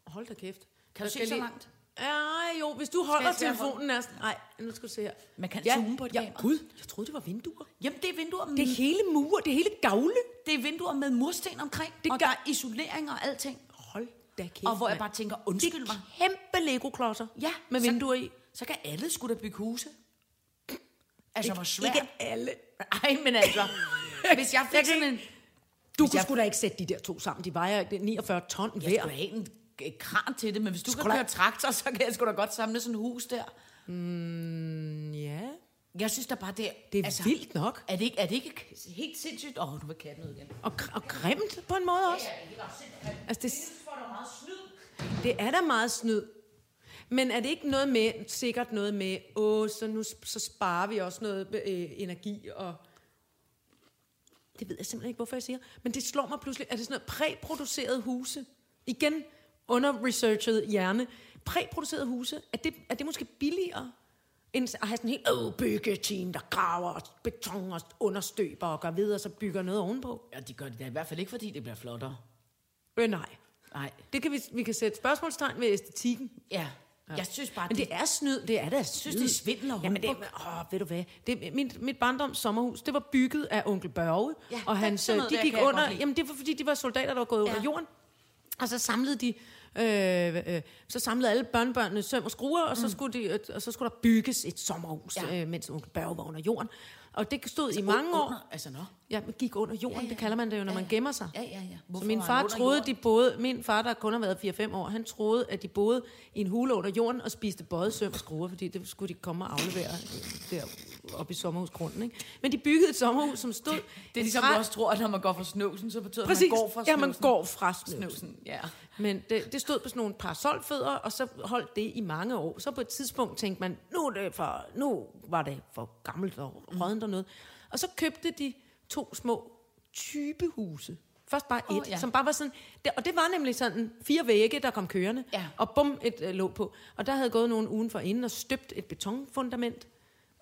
hold da kæft. Kan du se skal så lige- langt? Ja, jo, hvis du holder telefonen næsten... Nej, nu skal du se her. Man kan zoome på et ja, kamera. Gud, jeg troede, det var vinduer. Jamen, det er vinduer med, Det er hele mure, det er hele gavle. det er vinduer med mursten omkring, Det det og gør- der er isolering og alting. Hold da kæft, Og hvor jeg bare tænker, Det undskyld mig. er kæmpe Lego-klodser. Ja, Med så- vinduer i. Så kan alle skulle da bygge huse. Altså, Ikke- hvor svært. ikke alle. Ej, men altså, [laughs] hvis jeg fik Jeg sådan en... Du kunne jeg- sgu da ikke sætte de der to sammen. De vejer 49 ton Jeg hver. skulle have en kran til det, men hvis du Skulle kan køre traktor, så kan jeg sgu da godt samle sådan et hus der. Mm, ja, Jeg synes da bare, det er... det er altså, vildt nok. Er det, ikke, er det ikke helt sindssygt? Åh, oh, nu vil katten ud igen. Og, og grimt på en måde også. Altså, det, det er da meget snyd. Men er det ikke noget med, sikkert noget med, åh, så nu så sparer vi også noget øh, energi og... Det ved jeg simpelthen ikke, hvorfor jeg siger. Men det slår mig pludselig, er det sådan noget præproduceret huse? Igen, under-researchet hjerne. Præproduceret huse, er det, er det måske billigere? End at have sådan en helt åh, byggeteam, der graver og beton og understøber og gør videre, og så bygger noget ovenpå. Ja, de gør det da i hvert fald ikke, fordi det bliver flottere. Øh, nej. Nej. Det kan vi, vi kan sætte spørgsmålstegn ved æstetikken. Ja. Ja. Jeg synes bare, Men det er snyd, det er da snyd. synes, det er svindel og Jamen, det, åh, ved du hvad? Det, mit, mit barndoms sommerhus, det var bygget af onkel Børge. Ja, og det- hans, sådan øh, noget de der gik kan jeg under, lide. jamen det var fordi, de var soldater, der var gået under Ja. jorden. Og så samlede de, øh, øh, så samlede alle børnebørnene søm og skruer, og så, skulle de, øh, og så skulle der bygges et sommerhus, ja. øh, mens onkel Børge var under jorden. Og det stod i mange år. Under, altså, nå. Ja, man gik under jorden, Ja, ja, det kalder man det jo, når ja, man ja. gemmer sig. Ja, ja, ja. Hvorfor Så min far troede, de boede, min far, der kun har været 4-5 år, han troede, at de boede i en hule under jorden og spiste bøjet søm og skruer, fordi det skulle de komme og aflevere øh, der oppe i sommerhusgrunden. Ikke? Men de byggede et sommerhus, som stod... Det er ligesom, du også tror, at når man går fra snøvsen, så betyder det, at man går fra ja, snøvsen. man går fra snøvsen. snøvsen. Ja. Men det, det stod på sådan nogle parasolfødder, og så holdt det i mange år. Så på et tidspunkt tænkte man, nu, er det for, nu var det for gammelt og rådent og noget. Og så købte de to små typehuse. Først bare et, oh, ja. som bare var sådan... Det, og det var nemlig sådan fire vægge, der kom kørende. Ja. Og bum, et øh, låg på. Og der havde gået nogen ugen for inden og støbt et betonfundament.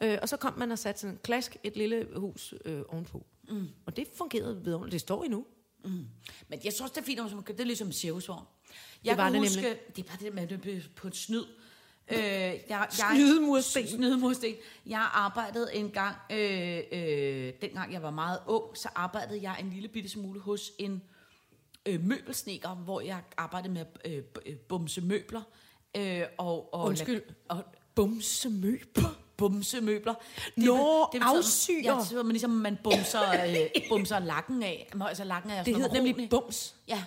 Øh, og så kom man og satte sådan klask, et lille hus øh, ovenpå. Mm. Og det fungerede vidunderligt. Det står endnu. Men jeg tror også, det er fint, når man- det er ligesom en cirkusvogn. Jeg var kan det huske, nemlig. det er bare det med det med- på en snyd. Øh, jeg, jeg, Snydemursten. Snydemursten. Jeg arbejdede en gang, øh, øh, dengang jeg var meget ung, så arbejdede jeg en lille bitte smule hos en øh, møbelsneker, hvor jeg arbejdede med øh, øh, bumse møbler. Øh, og, og Undskyld. Og, Bumse møbler. bumse møbler. Nå, betyder- afsyer. Ja, så man ligesom man bumser, øh, bumser lakken af. Altså lakken af Det hedder nemlig bums. Ja,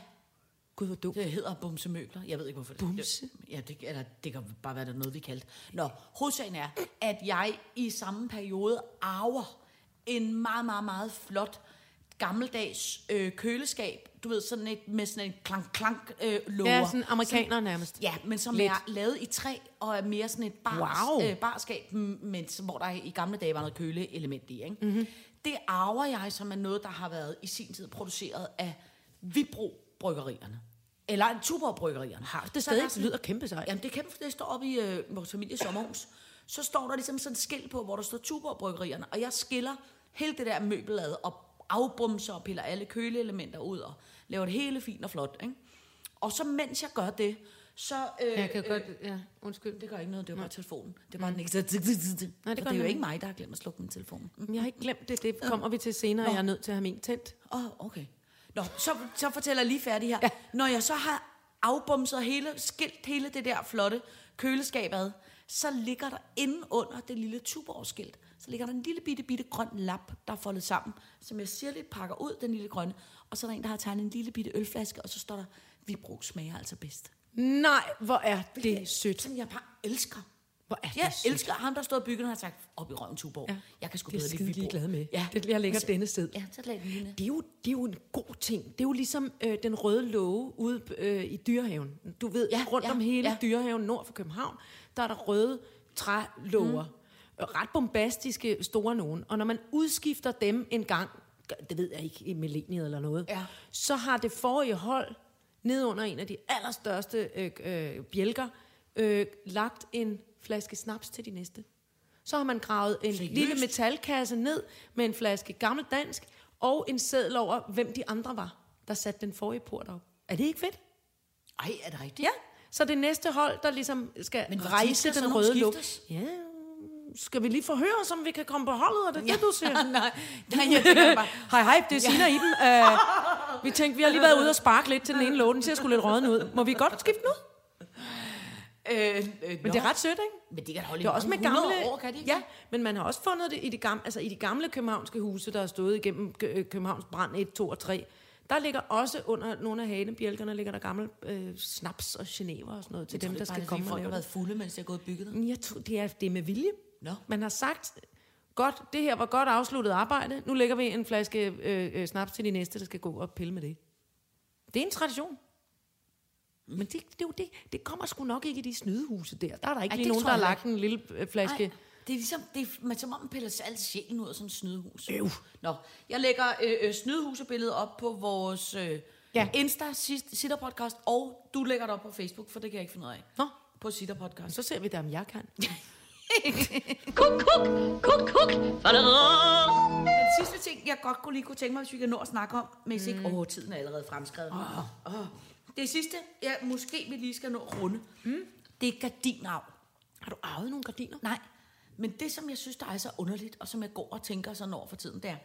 Gud, hvor dumt. det hedder bumsemøbler. Jeg ved ikke, hvorfor. det- Bumse? Det, ja, det, eller, det kan bare være det er noget, vi kaldte. Nå, hovedsagen er, at jeg i samme periode arver en meget, meget, meget flot gammeldags øh, køleskab. Du ved, sådan et med sådan en klank-klank øh, lover. Ja, sådan amerikaner nærmest. Ja, men som Lidt. er lavet i træ, og er mere sådan et bars, Wow. øh, barskab, men, som- hvor der i gamle dage var noget køleelement i. Ikke? Mhm. Mm-hmm. Det arver jeg som er noget, der har været i sin tid produceret af Vibro-bryggerierne. Eller en Tuborg-bryggerierne. Har det Så stadig sådan- lyder kæmpe sejt. Jamen, det er kæmpe, det står oppe i øh, vores families sommerhus. Så står der ligesom sådan et skilt på, hvor der står Tuborg-bryggerierne. Og jeg skiller hele det der møbel ad og afbrumser og piller alle køleelementer ud og laver det hele fint og flot. Ikke? Og så mens jeg gør det, så... Øh, Jeg kan godt, ja, undskyld. det gør ikke noget, det er bare telefonen. Det er bare den ikke... [laughs] Nej, det, det er jo ikke. mig, der har glemt at slukke min telefon. Jeg har ikke glemt det, det kommer vi til senere. Jeg er nødt til at have min tændt. Åh, okay. Nå, så, så fortæller jeg lige færdig her. Ja. Når jeg så har afbumset hele, skilt hele det der flotte køleskab ad, så ligger der inde under det lille Tuborg-skilt, så ligger der en lille bitte, bitte grøn lap, der er foldet sammen, som jeg siger lidt pakker ud, den lille grønne. Og så er der en, der har tegnet en lille bitte ølflaske, og så står der Vibro smager altså bedst. Nej, hvor er det sødt. Som jeg bare elsker. Hvor er det Jeg sødt. elsker ham, der stod og byggede, og har sagt, op i røven, Tuborg. Ja. Jeg kan sgu bedre lide Vibro. ligeglad med. Ja. Det, jeg lægger Altså, denne sted. Ja, så lad den Det er, jo, det er jo en god ting. Det er jo ligesom øh, den røde låge ude øh, i dyrehaven. Du ved, Ja, rundt ja, om hele ja. dyrehaven nord for København, der er der røde trælåger. Mm. Ret bombastiske, store nogen. Og når man udskifter dem en gang, det ved jeg ikke, i millenniet eller noget, Ja. så har det forrige hold, ned under en af de allerstørste øh, øh, bjælker, øh, lagt en flaske snaps til de næste. Så har man gravet en Seriøst? lille metalkasse ned med en flaske gammel dansk og en seddel over, hvem de andre var, der satte den forrige port op. Er det ikke fedt? Ej, er det rigtigt? Ja. Så det næste hold, der ligesom skal Men rejse den røde skiftes? Ja, skal vi lige forhøre os, om vi kan komme på holdet? Er det ja. det, du siger? [laughs] nej, nej, jeg tænker bare, Hej, hej, det er Sina Iben. Uh, vi tænkte, vi har lige været ude og sparke lidt til den ene låge. Den ser sgu lidt råden ud. Må vi godt skifte nu? Øh, øh, Men det er ret sødt, ikke? Men det kan holde Det er også med gamle... år, kan det ikke? ja, men man har også fundet det i de gamle, altså i de gamle københavnske huse, der er stået igennem øh, Københavns brand 1, 2 og 3. Der ligger også under nogle af hanebjælkerne, ligger der gammel øh, snaps og genever og sådan noget til Jeg tror, dem, det der er skal komme og folk har været fulde, mens de har gået og bygget det. Men Jeg tror, det er, det er med vilje. Nå. Man har sagt, godt, det her var godt afsluttet arbejde. Nu lægger vi en flaske øh, øh, snaps til de næste, der skal gå og pille med det. Det er en tradition. Men det, det, det, det kommer sgu nok ikke i de snydehuse der. Der er der ikke Ej, lige det nogen, der har lagt en lille øh, flaske. Nej, det er ligesom, det er, man, som om man piller alt sjælen ud af sådan et snydehus. Øv. Nå, jeg lægger øh, øh, snydehusebilledet op på vores øh, Ja. Insta, Sit- Sitter Podcast, og du lægger det op på Facebook, for det kan jeg ikke finde ud af. Nå, På Sitter Podcast. så ser vi da, om jeg kan. [laughs] Kuk, kuk, kuk, kuk. Den sidste ting, jeg godt kunne lige kunne tænke mig, hvis vi kan nå at snakke om, hvis ikke, åh, tiden er allerede fremskrevet. Oh. Oh. Det sidste, jeg måske vi lige skal nå at runde, mm. det er gardinarv. Har du arvet nogle gardiner? Nej, men det, som jeg synes, der er så underligt, og som jeg går og tænker sådan over for tiden, det er,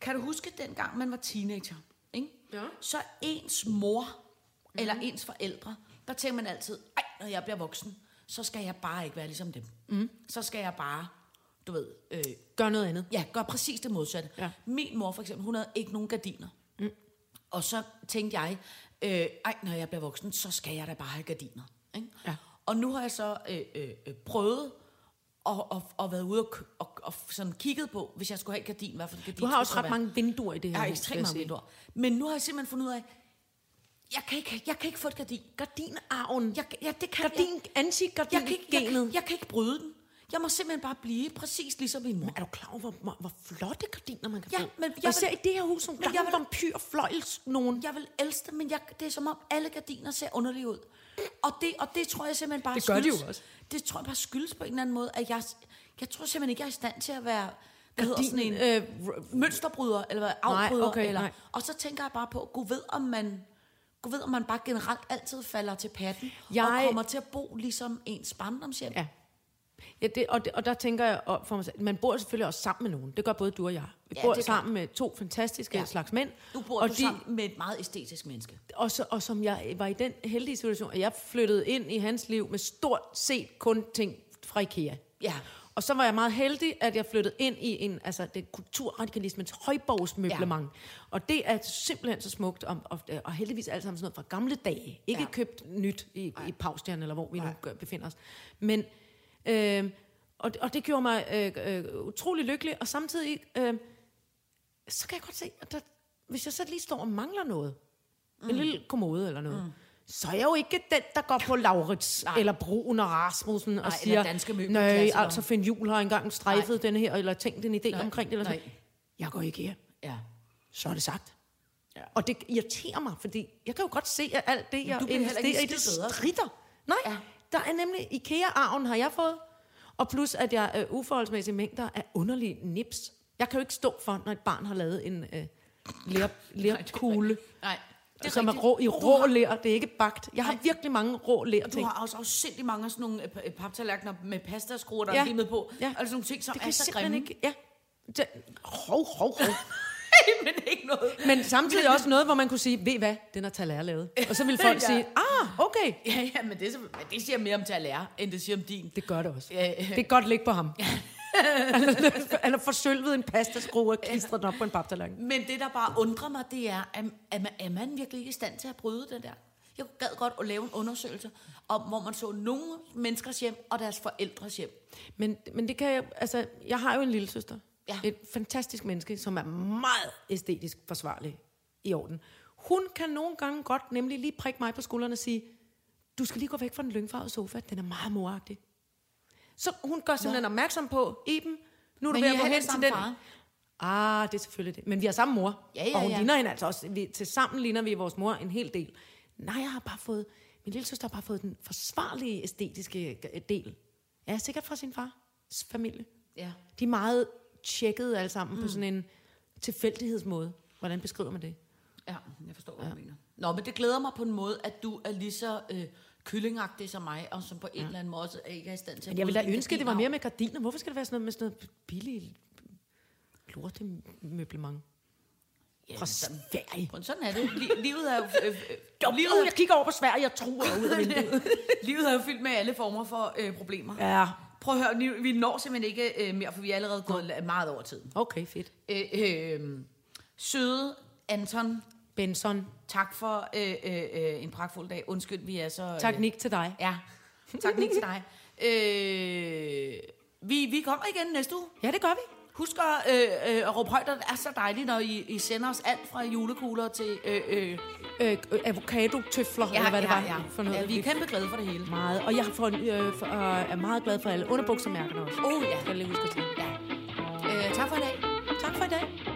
kan du huske dengang, man var teenager? Ikke? Ja. Så ens mor, mm. eller ens forældre, der tænker man altid, ej, når jeg bliver voksen, så skal jeg bare ikke være ligesom dem. Mm. Så skal jeg bare, du ved, øh, Gør noget andet. Ja, gør præcis det modsatte. Ja. Min mor for eksempel, hun havde ikke nogen gardiner. Mm. Og så tænkte jeg, øh, ej, når jeg bliver voksen, så skal jeg da bare have gardiner. Ikke? Ja. Og nu har jeg så øh, øh, øh, prøvet og, og, og været ude og, og, og sådan kigget på, hvis jeg skulle have et gardin, hvad for et gardin Du har også så ret være. mange vinduer i det her Jeg har ekstremt jeg mange vinduer. Men nu har jeg simpelthen fundet ud af, jeg kan ikke, jeg kan ikke få et gardin. Gardinarven. Jeg, ja, det kan Gardin, jeg. Jeg anti-gardin kan, ikke, jeg, kan, jeg kan ikke bryde den. Jeg må simpelthen bare blive præcis ligesom min mor. Er du klar over, hvor, hvor, hvor flotte gardiner man kan Ja, få? men jeg jeg vil- ser i det her hus men gamle vil- vampyrfløjls nogen. Jeg vil elske det, men jeg, det er som om alle gardiner ser underlige ud. Og det, og det tror jeg simpelthen bare Det gør de skyldes, jo også. Det tror jeg bare skyldes på en eller anden måde, at jeg, jeg tror simpelthen ikke, jeg er i stand til at være hvad hedder sådan en, øh, mønsterbryder, eller hvad, Nej, afbryder. okay, eller, nej. Og så tænker jeg bare på, gud ved, om man, gud ved, om man bare generelt altid falder til patten, Jeg- og kommer til at bo ligesom ens barndomshjem. Ja. Ja, det, og, det, og der tænker jeg op for mig selv, man bor selvfølgelig også sammen med nogen. Det gør både du og jeg. Vi Ja, bor sammen med to fantastiske Ja. slags mænd. Nu bor og du sammen med et meget æstetisk menneske. Og, så, og som jeg var i den heldige situation, at jeg flyttede ind i hans liv med stort set kun ting fra IKEA. Ja. Og så var jeg meget heldig, at jeg flyttede ind i en, altså det kulturradikalismens højborgsmøblement. Ja. Og det er simpelthen så smukt, og, og, og heldigvis alt sammen sådan noget fra gamle dage. Ikke Ja. købt nyt i, i Paustjern, eller hvor vi nu gør- befinder os. Men, øh, og, det- og det gjorde mig øh, øh, utrolig lykkelig, og samtidig, øh, så kan jeg godt se, at der, hvis jeg så lige står og mangler noget, mm. en lille kommode eller noget, mm. så er jeg jo ikke den, der går på Laurits eller Brun og Rasmussen og eller siger, Danske nej, Klassikere." altså Finn Jul har engang strejfet denne her, eller tænkt en idé Nej, omkring det. Eller sådan. nej. Jeg går ikke her. Ja. Så er det sagt. Ja. Og det irriterer mig, fordi jeg kan jo godt se, at alt det, jeg investerer i, det stritter. Nej, Ja. Der er nemlig IKEA-arven har jeg fået, og plus at jeg øh, uforholdsmæssige mængder af underlige nips. Jeg kan jo ikke stå for, når et barn har lavet en øh, lær, [laughs] lærkugle, Nej, det er som er rigtigt. rå, i Du rå lær. Det er ikke bagt. Jeg har Nej. virkelig mange rå lær Du ting. har også afsindig mange af sådan nogle øh, pa- paptallerkener med pastaskruer, der ja. Er limet på. Ja. Altså nogle ting, som Det er så grimme. ikke... Ja. Det, hov, hov, hov. [laughs] men ikke noget. Men samtidig også noget, hvor man kunne sige, ved hvad, den har Taler lavet. Og så vil [laughs] folk Ja. sige, ah, okay. [laughs] Ja, ja, men det, er det siger mere om til at lære, end det siger om din. Det gør det også. Ja, ja. Det kan godt ligge på ham. [laughs] Han har forsølvet en pastaskrue og klistret den op på en paptallerken. Men det, der bare undrer mig, det er, at, at man, er man virkelig ikke i stand til at bryde det der? Jeg gad godt at lave en undersøgelse om, hvor man så nogle menneskers hjem og deres forældres hjem. Men, men det kan jeg, altså, jeg har jo en lille søster. Ja. Et fantastisk menneske, som er meget æstetisk forsvarlig i orden. Hun kan nogle gange godt nemlig lige prikke mig på skulderen og sige, du skal lige gå væk fra den lyngfarvede sofa, den er meget moragtig. Så hun gør simpelthen Nå. opmærksom på, Iben, nu er du Men ved at gå hen til den. far? Ah, det er selvfølgelig det. Men vi har samme mor. Ja, ja, og hun ja. ligner hende altså også. Vi, til sammen ligner vi vores mor en hel del. Nej, jeg har bare fået... Min lille søster har bare fået den forsvarlige æstetiske øh, del. Ja, sikkert fra sin fars familie. Ja. De er meget tjekket alle sammen mm. på sådan en tilfældighedsmåde. Hvordan beskriver man det? Ja, jeg forstår, hvad ja. du mener. Nå, men det glæder mig på en måde, at du er lige så øh, kyllingagtig som mig, og som på en eller anden måde også ikke er i stand til Men jeg ville da ønske, at det var mere med gardiner. Hvorfor skal det være sådan noget med sådan noget billigt lortemøblement? Ja, Fra Sverige. Sådan er det. Li- livet er jo... Øh, øh, [laughs] Livet, jeg kigger over på Sverige, jeg tror ud af vinduet. [laughs] livet er jo fyldt med alle former for øh, problemer. Ja, Prøv at høre, vi- vi når simpelthen ikke øh, mere, for vi er allerede gået meget over tiden. okay, fedt. Øh, øh, søde Anton, Benson, tak for øh, øh, øh, en pragtfuld dag. Undskyld, vi er så... tak Øh, Nick til dig. ja, tak Nick til dig. [laughs] Øh, vi, vi kommer igen næste uge. Ja, det gør vi. Husk at, øh, øh, at råbe højt, det er så dejligt, når I, I sender os alt fra julekugler til... Øh, øh, Øh, øh, avocado-tøfler, eller hvad det var ja. for noget. Ja, vi er kæmpe glade for det hele. meget. Og jeg får, øh, for, øh, er meget glad for alle underbuksermærkerne også. Oh, ja. Skal jeg lige huske at sige. ja. Øh, tak for i dag.